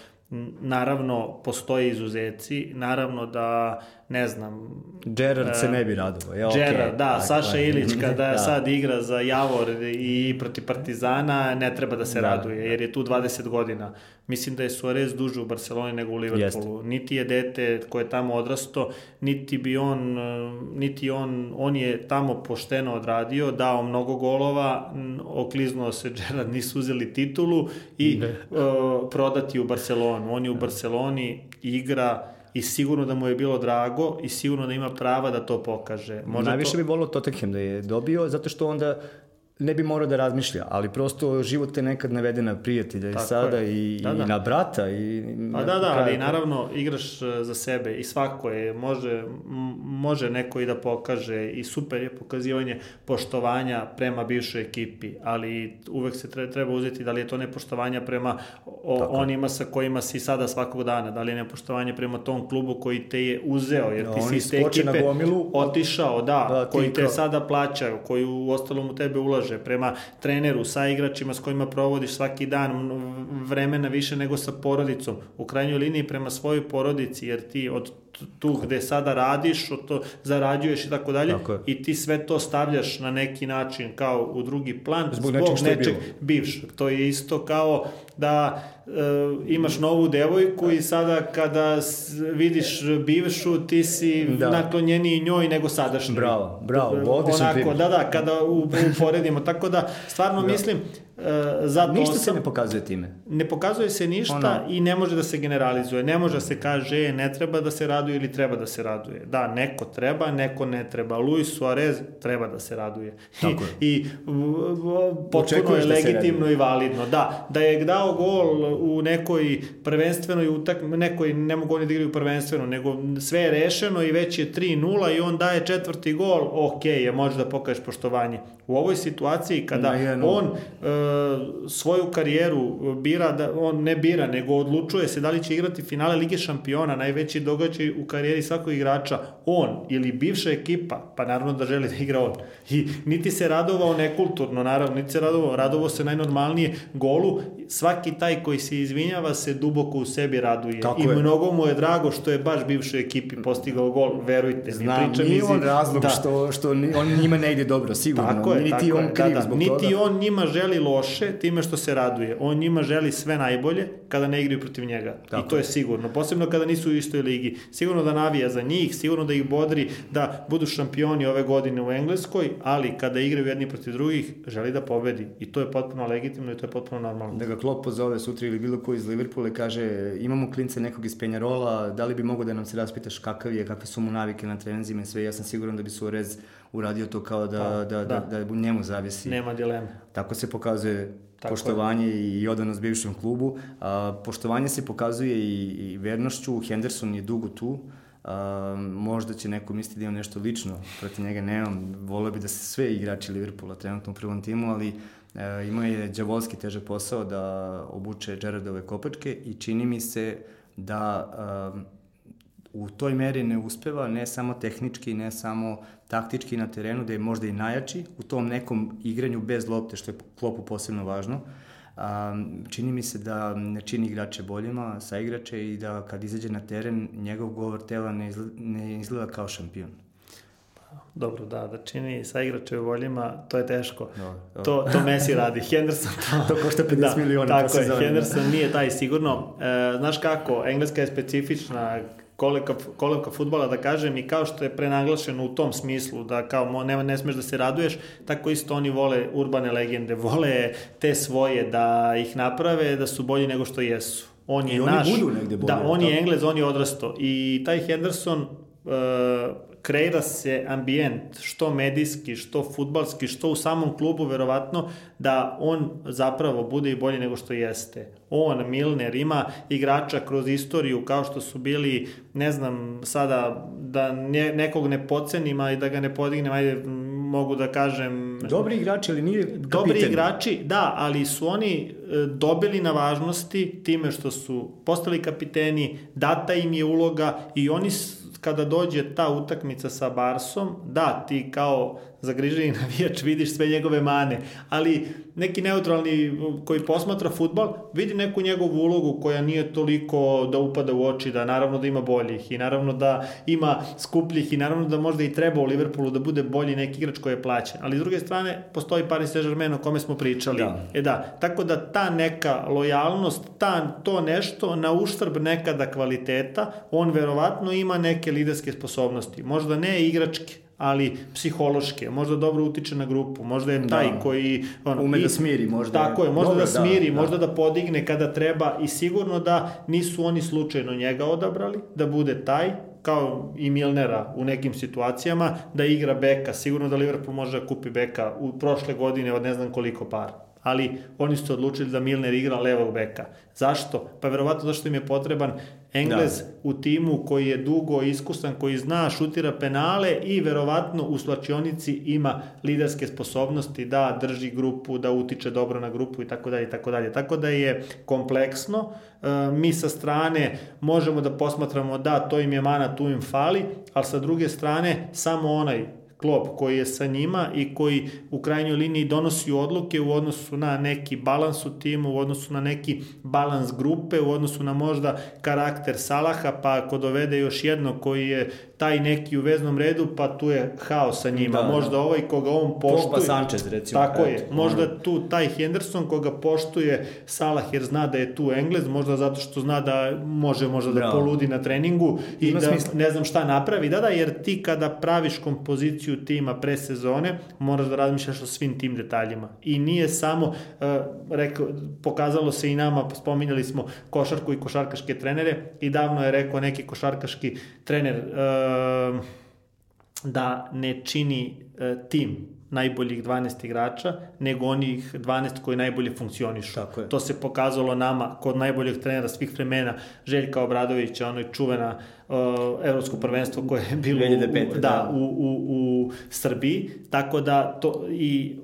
[SPEAKER 2] naravno, postoje izuzeci, naravno da ne znam...
[SPEAKER 1] Gerard se ne bi radovao. Ja,
[SPEAKER 2] Gerard, okay. da, Tako, Saša Ilić *laughs* kada da. sad igra za Javor i proti Partizana, ne treba da se da. raduje, jer je tu 20 godina. Mislim da je Suarez duže u Barceloni nego u Liverpoolu. Jeste. Niti je dete koje je tamo odrasto, niti bi on, niti on, on je tamo pošteno odradio, dao mnogo golova, okliznuo se *laughs* Gerard, nisu uzeli titulu i uh, prodati u Barcelonu. On je u Barceloni igra i sigurno da mu je bilo drago i sigurno da ima prava da to pokaže.
[SPEAKER 1] Možda Najviše to... bi volio Tottenham da je dobio, zato što onda ne bi morao da razmišlja, ali prosto život te nekad navede na prijatelja i sada i, da, da. i na brata. I
[SPEAKER 2] pa da, da, ali naravno igraš e, za sebe i svako je, može, može neko i da pokaže i super je pokazivanje poštovanja prema bivšoj ekipi, ali uvek se treba uzeti da li je to nepoštovanja prema o, onima sa kojima si sada svakog dana, da li je nepoštovanje prema tom klubu koji te je uzeo, jer ti si iz te ekipe otišao, da, da koji te sada plaćaju, koji u ostalom u tebe ulaže raspolože, prema treneru, sa igračima s kojima provodiš svaki dan vremena više nego sa porodicom, u krajnjoj liniji prema svojoj porodici, jer ti od tu gde sada radiš, to zarađuješ i tako dalje i ti sve to stavljaš na neki način kao u drugi plan
[SPEAKER 1] zbog, zbog nečeg, nečeg
[SPEAKER 2] bivšeg. To je isto kao da e, imaš novu devojku i sada kada vidiš bivšu ti si da. naklonjeniji njoj nego sadašnji.
[SPEAKER 1] Bravo, bravo,
[SPEAKER 2] odličan Onako, da, da, kada uporedimo. Tako da, stvarno da. mislim,
[SPEAKER 1] zato ništa se ne pokazuje time.
[SPEAKER 2] Ne pokazuje se ništa ono... i ne može da se generalizuje. Ne može da se kaže e, ne treba da se raduje ili treba da se raduje. Da, neko treba, neko ne treba. Luis Suarez treba da se raduje. Tako I, i potpuno je da legitimno i validno. Da, da je dao gol u nekoj prvenstvenoj utak, nekoj ne mogu oni da igraju prvenstveno, nego sve je rešeno i već je 3-0 i on daje četvrti gol, ok, je može da pokažeš poštovanje. U ovoj situaciji kada on uh, svoju karijeru bira, da, on ne bira, nego odlučuje se da li će igrati finale Lige šampiona, najveći događaj u karijeri svakog igrača, on ili bivša ekipa, pa naravno da želi da igra on. I niti se radovao nekulturno, naravno, niti se radovao, radovao se najnormalnije golu, svaki taj koji se izvinjava se duboko u sebi raduje. Tako I je. mnogo mu je drago što je baš bivšoj ekipi postigao gol, verujte.
[SPEAKER 1] Znam, pričam nije on razlog da. što, što on njima ne ide dobro, sigurno. Tako je, niti tako on kriv da, da. zbog
[SPEAKER 2] niti
[SPEAKER 1] toga.
[SPEAKER 2] Niti on njima želi loše time što se raduje. On njima želi sve najbolje kada ne igraju protiv njega. Tako I to je sigurno. Posebno kada nisu u istoj ligi. Sigurno da navija za njih, sigurno da ih bodri da budu šampioni ove godine u Engleskoj, ali kada igraju jedni protiv drugih, želi da pobedi. I to je potpuno legitimno i to je potpuno normalno.
[SPEAKER 1] Da ga Klopp pozove sutra ili bilo ko iz Liverpoola i kaže imamo klince nekog iz Penjarola, da li bi mogo da nam se raspitaš kakav je, kakve su mu navike na trenizima i sve. Ja sam siguran da bi Suarez uradio to kao da, pa, da, da, da, da njemu zavisi.
[SPEAKER 2] Nema dileme.
[SPEAKER 1] Tako se pokazuje Tako poštovanje je. i odanost bivšem klubu. A, poštovanje se pokazuje i, i vernošću. Henderson je dugo tu. A, možda će neko misliti da ima nešto lično protiv njega, nemam. Volio bi da se sve igrači Liverpoola trenutno u prvom timu, ali e, ima je džavolski težak posao da obuče Gerardove kopačke i čini mi se da a, u toj meri ne uspeva, ne samo tehnički, ne samo taktički na terenu, da je možda i najjači u tom nekom igranju bez lopte, što je klopu posebno važno. A, čini mi se da ne čini igrače boljima, sa igrače i da kad izađe na teren, njegov govor tela ne izgleda, ne izgleda kao šampion.
[SPEAKER 2] Dobro, da, da čini sa igrače boljima, to je teško. No, no. To, to Messi radi. *laughs* Henderson
[SPEAKER 1] to... to košta 50 da, miliona.
[SPEAKER 2] Tako je, Henderson nije taj sigurno. E, znaš kako, Engleska je specifična, kolevka, kolevka futbola da kažem i kao što je prenaglašeno u tom smislu da kao ne, ne smeš da se raduješ, tako isto oni vole urbane legende, vole te svoje da ih naprave da su bolji nego što jesu. On je I naš,
[SPEAKER 1] budu negde bolje.
[SPEAKER 2] Da, on je Englez, on je odrasto. I taj Henderson uh, kreira se ambijent, što medijski, što futbalski, što u samom klubu, verovatno, da on zapravo bude i bolji nego što jeste. On, Milner, ima igrača kroz istoriju kao što su bili, ne znam, sada da ne, nekog ne pocenim, i da ga ne podignem, ajde, mogu da kažem...
[SPEAKER 1] Dobri igrači, ali nije kapiten.
[SPEAKER 2] Dobri igrači, da, ali su oni e, dobili na važnosti time što su postali kapiteni, data im je uloga i oni kada dođe ta utakmica sa Barsom, da, ti kao zagriženi *laughs* navijač vidiš sve njegove mane, ali neki neutralni koji posmatra futbal vidi neku njegovu ulogu koja nije toliko da upada u oči, da naravno da ima boljih i naravno da ima skupljih i naravno da možda i treba u Liverpoolu da bude bolji neki igrač koji je plaćen. Ali s druge strane postoji Paris Saint-Germain o kome smo pričali. Da. E da, tako da ta neka lojalnost, ta, to nešto na uštrb nekada kvaliteta, on verovatno ima neke liderske sposobnosti. Možda ne igračke, ali psihološke, možda dobro utiče na grupu, možda je taj da. koji...
[SPEAKER 1] Ono, Ume da smiri, možda.
[SPEAKER 2] Tako je, možda dobro, da, da smiri, da, možda da. da podigne kada treba i sigurno da nisu oni slučajno njega odabrali, da bude taj, kao i Milnera u nekim situacijama, da igra beka, sigurno da Liverpool može da kupi beka u prošle godine od ne znam koliko para ali oni su odlučili da Milner igra levog beka. Zašto? Pa verovatno zašto im je potreban Englez da. u timu koji je dugo iskusan, koji zna, šutira penale i verovatno u slačionici ima liderske sposobnosti da drži grupu, da utiče dobro na grupu i tako dalje i tako dalje. Tako da je kompleksno. E, mi sa strane možemo da posmatramo da to im je mana, tu im fali, ali sa druge strane samo onaj klop koji je sa njima i koji u krajnjoj liniji donosi odluke u odnosu na neki balans u timu, u odnosu na neki balans grupe, u odnosu na možda karakter Salaha, pa ako dovede još jedno koji je taj neki u veznom redu, pa tu je haos sa njima. Da, možda da. ovaj koga on poštuje... Pogba
[SPEAKER 1] Sanchez, recimo.
[SPEAKER 2] Tako je. Možda tu taj Henderson koga poštuje Salah jer zna da je tu Englez, možda zato što zna da može možda da da poludi na treningu i Ima da smisla. ne znam šta napravi. Da, da, jer ti kada praviš kompoziciju tima pre sezone, moraš da razmišljaš o svim tim detaljima. I nije samo, uh, rekao, pokazalo se i nama, spominjali smo košarku i košarkaške trenere i davno je rekao neki košarkaški trener uh, da ne čini uh, tim najboljih 12 igrača, nego onih 12 koji najbolje funkcionišu. Tako je. To se pokazalo nama kod najboljeg trenera svih vremena, Željka Obradovića, ono je čuvena uh, evropsko prvenstvo koje je bilo 2005, u, da, da. U, u, u Srbiji, tako da to i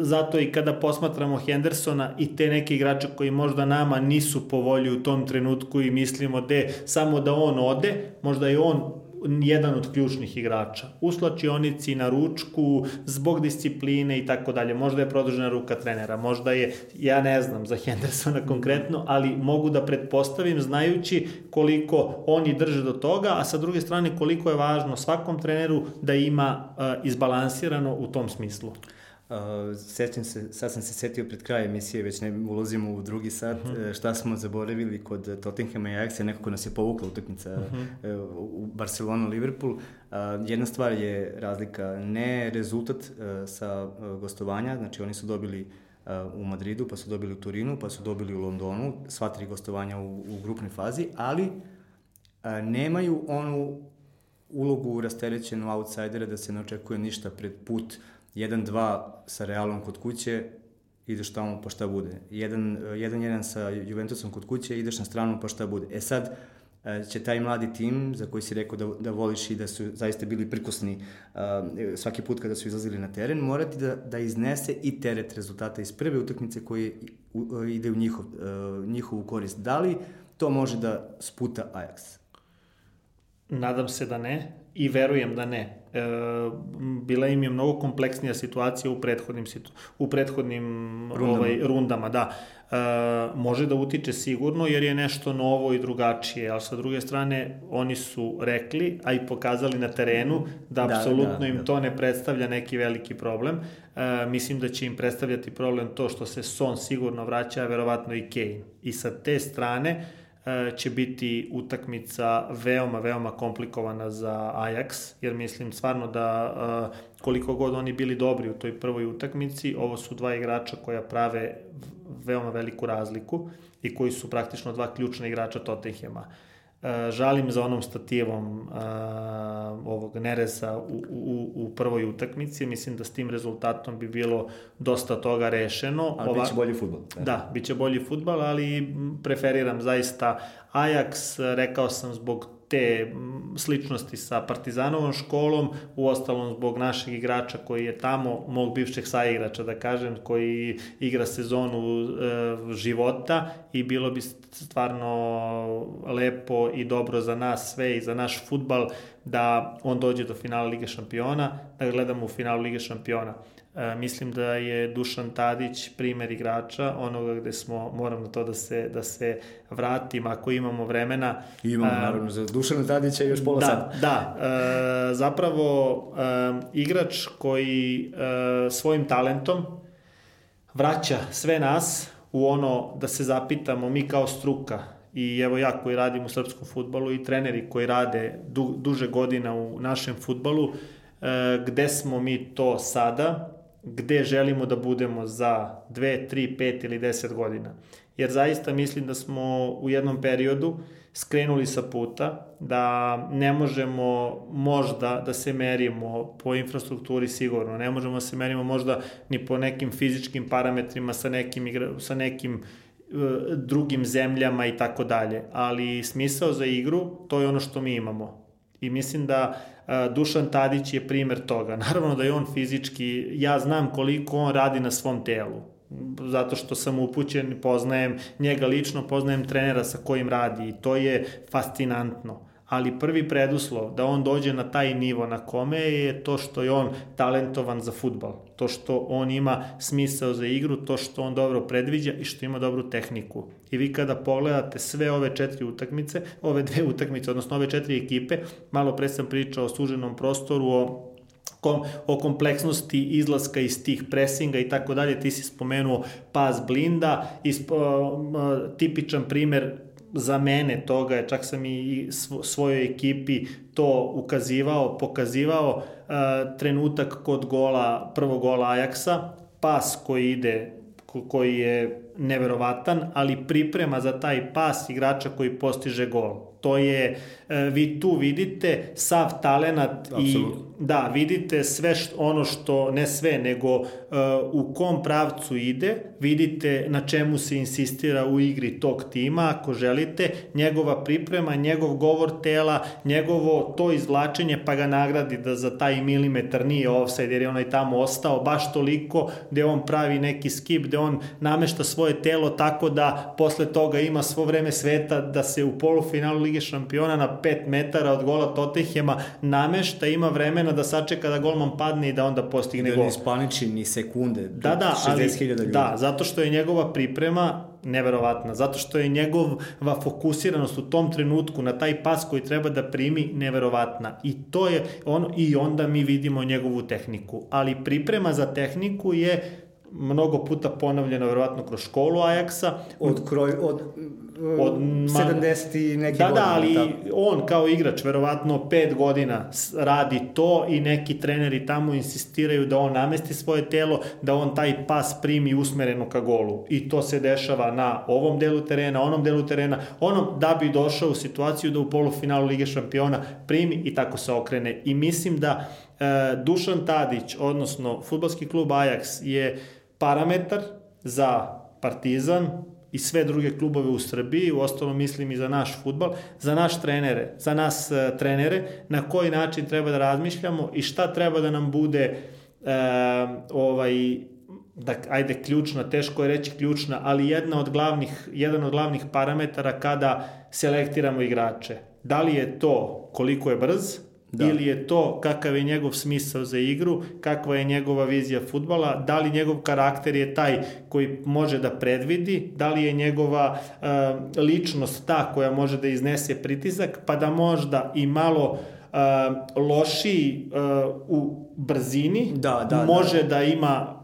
[SPEAKER 2] zato i kada posmatramo Hendersona i te neke igrače koji možda nama nisu po volji u tom trenutku i mislimo da samo da on ode, možda je on jedan od ključnih igrača. U slačionici, na ručku, zbog discipline i tako dalje. Možda je produžena ruka trenera, možda je, ja ne znam za Hendersona konkretno, ali mogu da pretpostavim znajući koliko oni drže do toga, a sa druge strane koliko je važno svakom treneru da ima uh, izbalansirano u tom smislu.
[SPEAKER 1] Uh, sećam se, sad sam se setio pred kraj emisije, već ne ulazimo u drugi sat, uh mhm. -huh. šta smo zaboravili kod Tottenhama i Ajaxa, nekako nas je povukla utakmica uh. -huh. u Barcelona-Liverpool. Uh, jedna stvar je razlika, ne rezultat uh, sa uh, gostovanja, znači oni su dobili uh, u Madridu, pa su dobili u Turinu, pa su dobili u Londonu, sva tri gostovanja u, u grupnoj fazi, ali uh, nemaju onu ulogu rasterećenu outsidera da se ne očekuje ništa pred put uh, 1-2 sa Realom kod kuće, ideš tamo pa šta bude. 1-1 sa Juventusom kod kuće, ideš na stranu pa šta bude. E sad, e, će taj mladi tim, za koji si rekao da, da voliš i da su zaista bili prikosni uh, svaki put kada su izlazili na teren, morati da, da iznese i teret rezultata iz prve utakmice koji uh, ide u njihov, uh, njihovu korist. Da li to može da sputa Ajax?
[SPEAKER 2] Nadam se da ne i verujem da ne. E, bila im je mnogo kompleksnija situacija u prethodnim, situ, u prethodnim rundama. Ovaj, rundama da. E, može da utiče sigurno jer je nešto novo i drugačije, ali sa druge strane oni su rekli, a i pokazali na terenu da, da apsolutno da, im da. to ne predstavlja neki veliki problem. E, mislim da će im predstavljati problem to što se Son sigurno vraća, a verovatno i Kane. I sa te strane, će biti utakmica veoma, veoma komplikovana za Ajax, jer mislim stvarno da e, koliko god oni bili dobri u toj prvoj utakmici, ovo su dva igrača koja prave veoma veliku razliku i koji su praktično dva ključna igrača Tottenhema. E, žalim za onom stativom uh, ovog Nereza u, u, u prvoj utakmici. Mislim da s tim rezultatom bi bilo dosta toga rešeno.
[SPEAKER 1] Ali Ova... biće bolji futbol.
[SPEAKER 2] Da. da, biće bolji futbol, ali preferiram zaista Ajax, rekao sam zbog te sličnosti sa Partizanovom školom, u ostalom zbog našeg igrača koji je tamo, mog bivšeg saigrača da kažem, koji igra sezonu e, života i bilo bi stvarno lepo i dobro za nas sve i za naš futbal da on dođe do finala Lige šampiona, da gledamo u finalu Lige šampiona. Mislim da je Dušan Tadić primer igrača, onoga gde smo, moram na to da se, da se vratim ako imamo vremena.
[SPEAKER 1] I imamo, naravno, za Dušana Tadića još pola
[SPEAKER 2] da,
[SPEAKER 1] sata.
[SPEAKER 2] Da, zapravo igrač koji svojim talentom vraća sve nas u ono da se zapitamo mi kao struka i evo ja koji radim u srpskom futbalu i treneri koji rade du, duže godina u našem futbalu, gde smo mi to sada, gde želimo da budemo za 2, 3, 5 ili 10 godina. Jer zaista mislim da smo u jednom periodu skrenuli sa puta, da ne možemo možda da se merimo po infrastrukturi sigurno, ne možemo da se merimo možda ni po nekim fizičkim parametrima sa nekim, igra, sa nekim uh, drugim zemljama i tako dalje, ali smisao za igru to je ono što mi imamo. I mislim da Dušan Tadić je primer toga. *laughs* Naravno da je on fizički, ja znam koliko on radi na svom telu zato što sam upućen, poznajem njega lično, poznajem trenera sa kojim radi i to je fascinantno. Ali prvi preduslov da on dođe na taj nivo na kome je to što je on talentovan za futbal, to što on ima smisao za igru, to što on dobro predviđa i što ima dobru tehniku. I vi kada pogledate sve ove četiri utakmice, ove dve utakmice, odnosno ove četiri ekipe, malo pre sam pričao o suženom prostoru, o o kompleksnosti izlaska iz tih presinga i tako dalje. Ti si spomenuo pas blinda, isp, tipičan primer za mene toga je, čak sam i svojoj ekipi to ukazivao, pokazivao, uh, trenutak kod gola, prvog gola Ajaksa, pas koji ide, koji je neverovatan, ali priprema za taj pas igrača koji postiže gol. To je, e, vi tu vidite sav talenat Absolut. i da, vidite sve što, ono što, ne sve, nego uh, u kom pravcu ide, vidite na čemu se insistira u igri tog tima, ako želite, njegova priprema, njegov govor tela, njegovo to izvlačenje, pa ga nagradi da za taj milimetar nije offside, jer je onaj tamo ostao baš toliko, gde on pravi neki skip, gde on namešta svoje telo tako da posle toga ima svo vreme sveta da se u polufinalu Lige šampiona na 5 metara od gola Tottenhema namešta, ima vremena da sačeka da golman padne i da onda postigne
[SPEAKER 1] da
[SPEAKER 2] gol.
[SPEAKER 1] Da ne ispaniči ni sekunde.
[SPEAKER 2] Da, da, ali, da, zato što je njegova priprema neverovatna, zato što je njegova fokusiranost u tom trenutku na taj pas koji treba da primi neverovatna. I to je ono, i onda mi vidimo njegovu tehniku. Ali priprema za tehniku je mnogo puta ponavljeno verovatno kroz školu Ajaksa.
[SPEAKER 1] Od, kroj, od, od 70 i neki
[SPEAKER 2] da, godina. Da, ali tako. on kao igrač verovatno 5 godina radi to i neki treneri tamo insistiraju da on namesti svoje telo, da on taj pas primi usmereno ka golu. I to se dešava na ovom delu terena, onom delu terena, onom da bi došao u situaciju da u polufinalu Lige šampiona primi i tako se okrene. I mislim da e, Dušan Tadić, odnosno futbalski klub Ajax je parametar za Partizan i sve druge klubove u Srbiji, u ostalom mislim i za naš futbal, za naš trenere, za nas uh, trenere, na koji način treba da razmišljamo i šta treba da nam bude uh, ovaj da ajde ključna, teško je reći ključna, ali jedna od glavnih, jedan od glavnih parametara kada selektiramo igrače. Da li je to koliko je brz, Da. Ili je to kakav je njegov smisao za igru, kakva je njegova vizija futbala, da li njegov karakter je taj koji može da predvidi, da li je njegova uh, ličnost ta koja može da iznese pritisak, pa da možda i malo uh, lošiji uh, u brzini,
[SPEAKER 1] da, da,
[SPEAKER 2] može da. da ima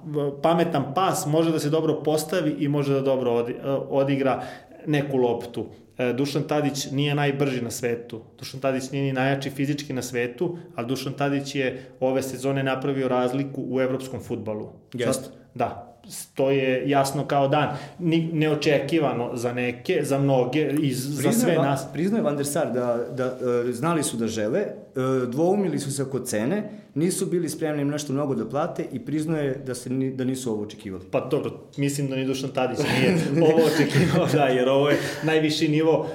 [SPEAKER 2] pametan pas, može da se dobro postavi i može da dobro odi, odigra neku loptu. E, Dušan Tadić nije najbrži na svetu. Dušan Tadić nije ni najjači fizički na svetu, ali Dušan Tadić je ove sezone napravio razliku u evropskom futbalu.
[SPEAKER 1] Jeste.
[SPEAKER 2] Da, to je jasno kao dan. Ni, neočekivano za neke, za mnoge i za sve nas.
[SPEAKER 1] Priznaje Van der Sar da, da uh, znali su da žele, uh, dvoumili su se oko cene, nisu bili spremni nešto mnogo da plate i priznaje da, se, ni, da nisu ovo očekivali.
[SPEAKER 2] Pa dobro, mislim da ni Dušan Tadić *laughs* nije ovo očekivao, da, jer ovo je najviši nivo,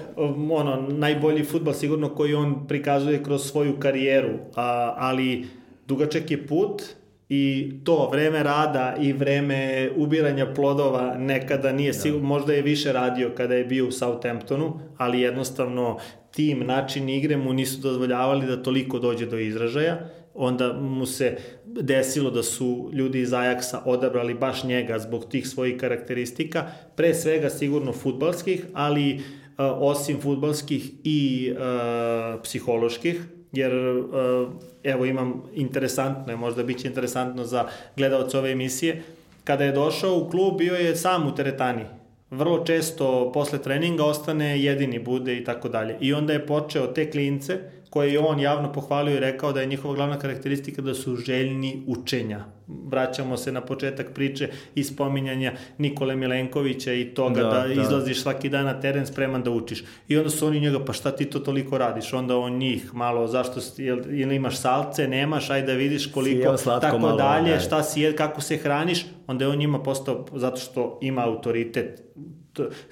[SPEAKER 2] ono, najbolji futbal sigurno koji on prikazuje kroz svoju karijeru, a, ali dugačak je put, i to vreme rada i vreme ubiranja plodova nekada nije da. sigurno, možda je više radio kada je bio u Southamptonu, ali jednostavno tim način igre mu nisu dozvoljavali da toliko dođe do izražaja, onda mu se desilo da su ljudi iz Ajaksa odabrali baš njega zbog tih svojih karakteristika, pre svega sigurno futbalskih, ali uh, osim futbalskih i uh, psiholoških, jer uh, evo imam interesantno, možda biće interesantno za gledalce ove emisije, kada je došao u klub bio je sam u teretani. Vrlo često posle treninga ostane jedini bude i tako dalje. I onda je počeo te klince koje je on javno pohvalio i rekao da je njihova glavna karakteristika da su željni učenja. Vraćamo se na početak priče i spominjanja Nikole Milenkovića i toga da, da, da izlaziš svaki dan na teren spreman da učiš. I onda su oni njega, pa šta ti to toliko radiš? Onda on njih malo, zašto, jel, ili imaš salce, nemaš, ajde da vidiš koliko, slatko, tako malo, dalje, ne. šta si jed, kako se hraniš, onda je on njima postao, zato što ima autoritet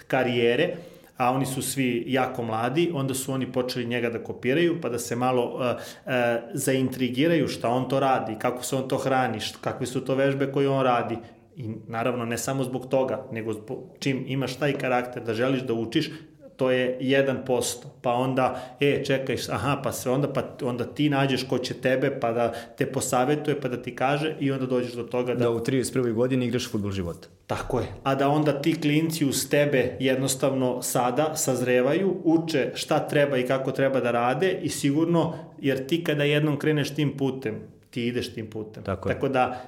[SPEAKER 2] karijere, a oni su svi jako mladi, onda su oni počeli njega da kopiraju, pa da se malo uh, uh, zaintrigiraju šta on to radi, kako se on to hrani, šta, kakve su to vežbe koje on radi. I naravno ne samo zbog toga, nego zbog, čim imaš taj karakter da želiš da učiš, to je 1%, pa onda, e, čekaj, aha, pa se onda, pa onda ti nađeš ko će tebe, pa da te posavetuje, pa da ti kaže i onda dođeš do toga da...
[SPEAKER 1] Da u 31. godini igraš futbol života.
[SPEAKER 2] Tako je. A da onda ti klinci uz tebe jednostavno sada sazrevaju, uče šta treba i kako treba da rade i sigurno, jer ti kada jednom kreneš tim putem, ti ideš tim putem.
[SPEAKER 1] Tako,
[SPEAKER 2] Tako da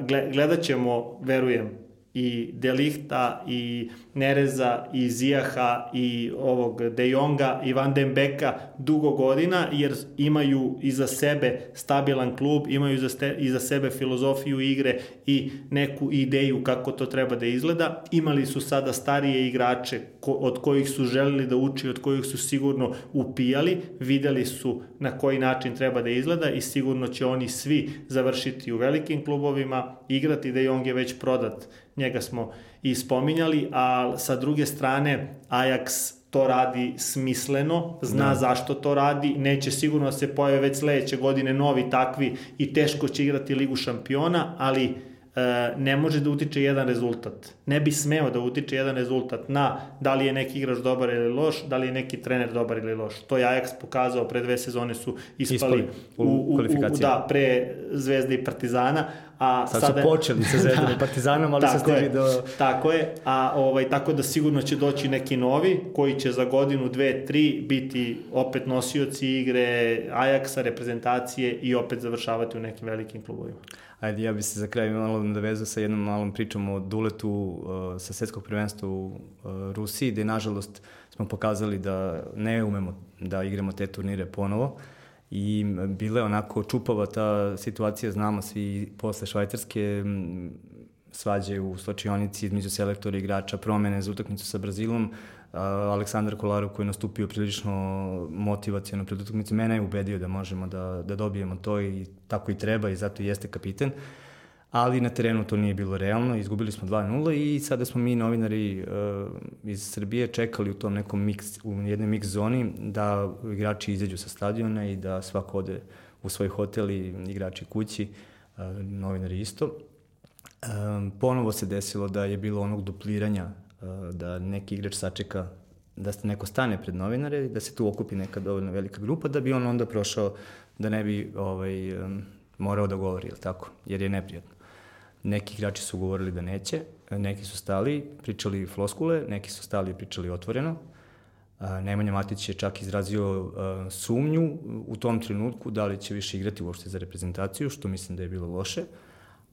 [SPEAKER 2] uh, gledat ćemo, verujem, i Delihta i Nereza i Zijaha i ovog De Jonga i Van den Beka dugo godina jer imaju iza sebe stabilan klub, imaju iza, ste, iza sebe filozofiju igre i neku ideju kako to treba da izgleda. Imali su sada starije igrače ko, od kojih su želeli da uči, od kojih su sigurno upijali, videli su na koji način treba da izgleda i sigurno će oni svi završiti u velikim klubovima, igrati De Jong je već prodat njega smo i spominjali, a sa druge strane Ajax to radi smisleno, zna da. zašto to radi, neće sigurno da se pojave već sledeće godine novi takvi i teško će igrati Ligu šampiona, ali E, ne može da utiče jedan rezultat. Ne bi smeo da utiče jedan rezultat na da li je neki igrač dobar ili loš, da li je neki trener dobar ili loš. To je Ajax pokazao, pre dve sezone su ispali, ispali u, u, u, u, da, pre Zvezde i Partizana, a
[SPEAKER 1] sad sada, su počeli sa *laughs* Zvezdom da, i Partizanom, ali se stigli do...
[SPEAKER 2] Tako je, a ovaj, tako da sigurno će doći neki novi, koji će za godinu, dve, tri biti opet nosioci igre Ajaxa, reprezentacije i opet završavati u nekim velikim klubovima.
[SPEAKER 1] Ajde, ja bi se za kraj malo nadovezao sa jednom malom pričom o Duletu uh, sa svetskog prvenstva u uh, Rusiji, gde nažalost smo pokazali da ne umemo da igramo te turnire ponovo i bila je onako čupava ta situacija, znamo svi posle švajcarske svađe u slačionici između selektora i igrača, promene za utakmicu sa Brazilom, Aleksandar Kolarov koji je nastupio prilično motivacijalno pred utakmicu, mene je ubedio da možemo da, da dobijemo to i tako i treba i zato jeste kapiten. Ali na terenu to nije bilo realno, izgubili smo 2-0 i sada smo mi novinari uh, iz Srbije čekali u tom nekom mix, u jednoj mix zoni da igrači izađu sa stadiona i da svako ode u svoj hotel i igrači kući, uh, novinari isto. Um, ponovo se desilo da je bilo onog dupliranja da neki igrač sačeka da se neko stane pred novinare i da se tu okupi neka dovoljno velika grupa da bi on onda prošao da ne bi ovaj, morao da govori, ili tako, jer je neprijatno. Neki igrači su govorili da neće, neki su stali, pričali floskule, neki su stali i pričali otvoreno. Nemanja Matić je čak izrazio sumnju u tom trenutku da li će više igrati uopšte za reprezentaciju, što mislim da je bilo loše.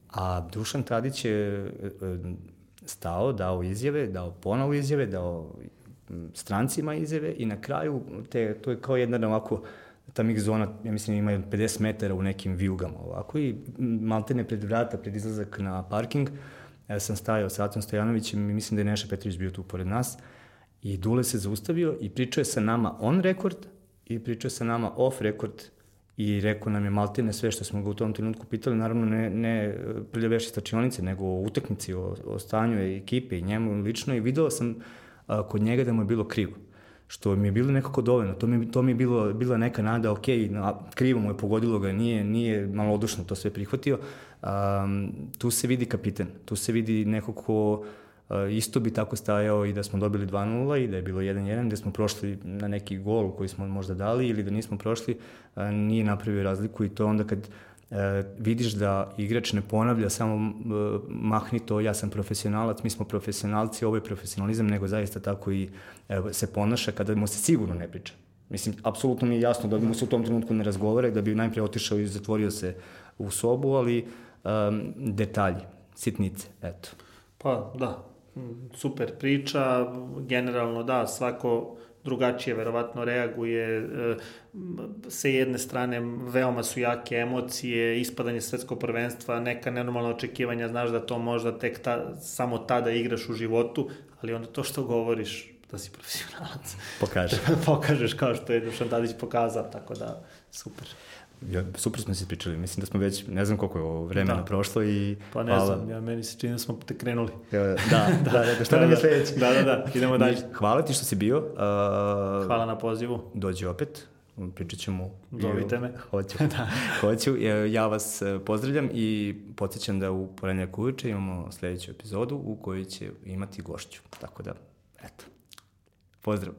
[SPEAKER 1] A Dušan Tadić je stao, dao izjave, dao ponovo izjave, dao strancima izjave i na kraju te, to je kao jedna ovako ta mix zona, ja mislim, ima 50 metara u nekim vijugama ovako i maltene pred vrata, pred izlazak na parking, ja sam stajao sa Atom Stojanovićem i mislim da je Neša Petrović bio tu pored nas i Dule se zaustavio i pričao je sa nama on rekord i pričao je sa nama off rekord i rekao nam je Maltine sve što smo ga u tom trenutku pitali, naravno ne, ne prljaveši stačionice, nego o utakmici, o, o stanju ekipe i njemu lično i video sam a, kod njega da mu je bilo krivo što mi je bilo nekako dovoljno. To mi, to mi je bilo, bila neka nada, ok, krivo mu je pogodilo ga, nije, nije malo odušno to sve prihvatio. Um, tu se vidi kapiten, tu se vidi neko ko isto bi tako stajao i da smo dobili 2-0 i da je bilo 1-1, gde smo prošli na neki gol koji smo možda dali ili da nismo prošli, nije napravio razliku i to onda kad vidiš da igrač ne ponavlja samo mahni to, ja sam profesionalac, mi smo profesionalci, ovo je profesionalizam, nego zaista tako i se ponaša kada mu se sigurno ne priča. Mislim, apsolutno mi je jasno da mu se u tom trenutku ne razgovara, da bi najpre otišao i zatvorio se u sobu, ali um, detalji, sitnice, eto.
[SPEAKER 2] Pa da, super priča, generalno da, svako drugačije verovatno reaguje, e, sa jedne strane veoma su jake emocije, ispadanje svetskog prvenstva, neka nenormalna očekivanja, znaš da to možda tek ta, samo tada igraš u životu, ali onda to što govoriš, da si profesionalac.
[SPEAKER 1] Pokaže. *laughs*
[SPEAKER 2] Pokažeš kao što je Dušan Tadić pokazao, tako da super
[SPEAKER 1] ja, super smo se pričali, mislim da smo već, ne znam koliko je ovo vremena da. prošlo i...
[SPEAKER 2] Pa ne hvala. znam, ja, meni se čini da smo te krenuli.
[SPEAKER 1] Ja, *laughs* da, da, da, da, šta da, nam je sledeće?
[SPEAKER 2] Da, da, da, idemo dalje.
[SPEAKER 1] Hvala ti što si bio. Uh,
[SPEAKER 2] hvala na pozivu.
[SPEAKER 1] Dođi opet, pričat ćemo...
[SPEAKER 2] Zovite me. *laughs*
[SPEAKER 1] Hoću, *laughs* da. hoću. Ja vas e, pozdravljam i podsjećam da u porednjak uveče imamo sledeću epizodu u kojoj će imati gošću. Tako da, eto. Pozdrav!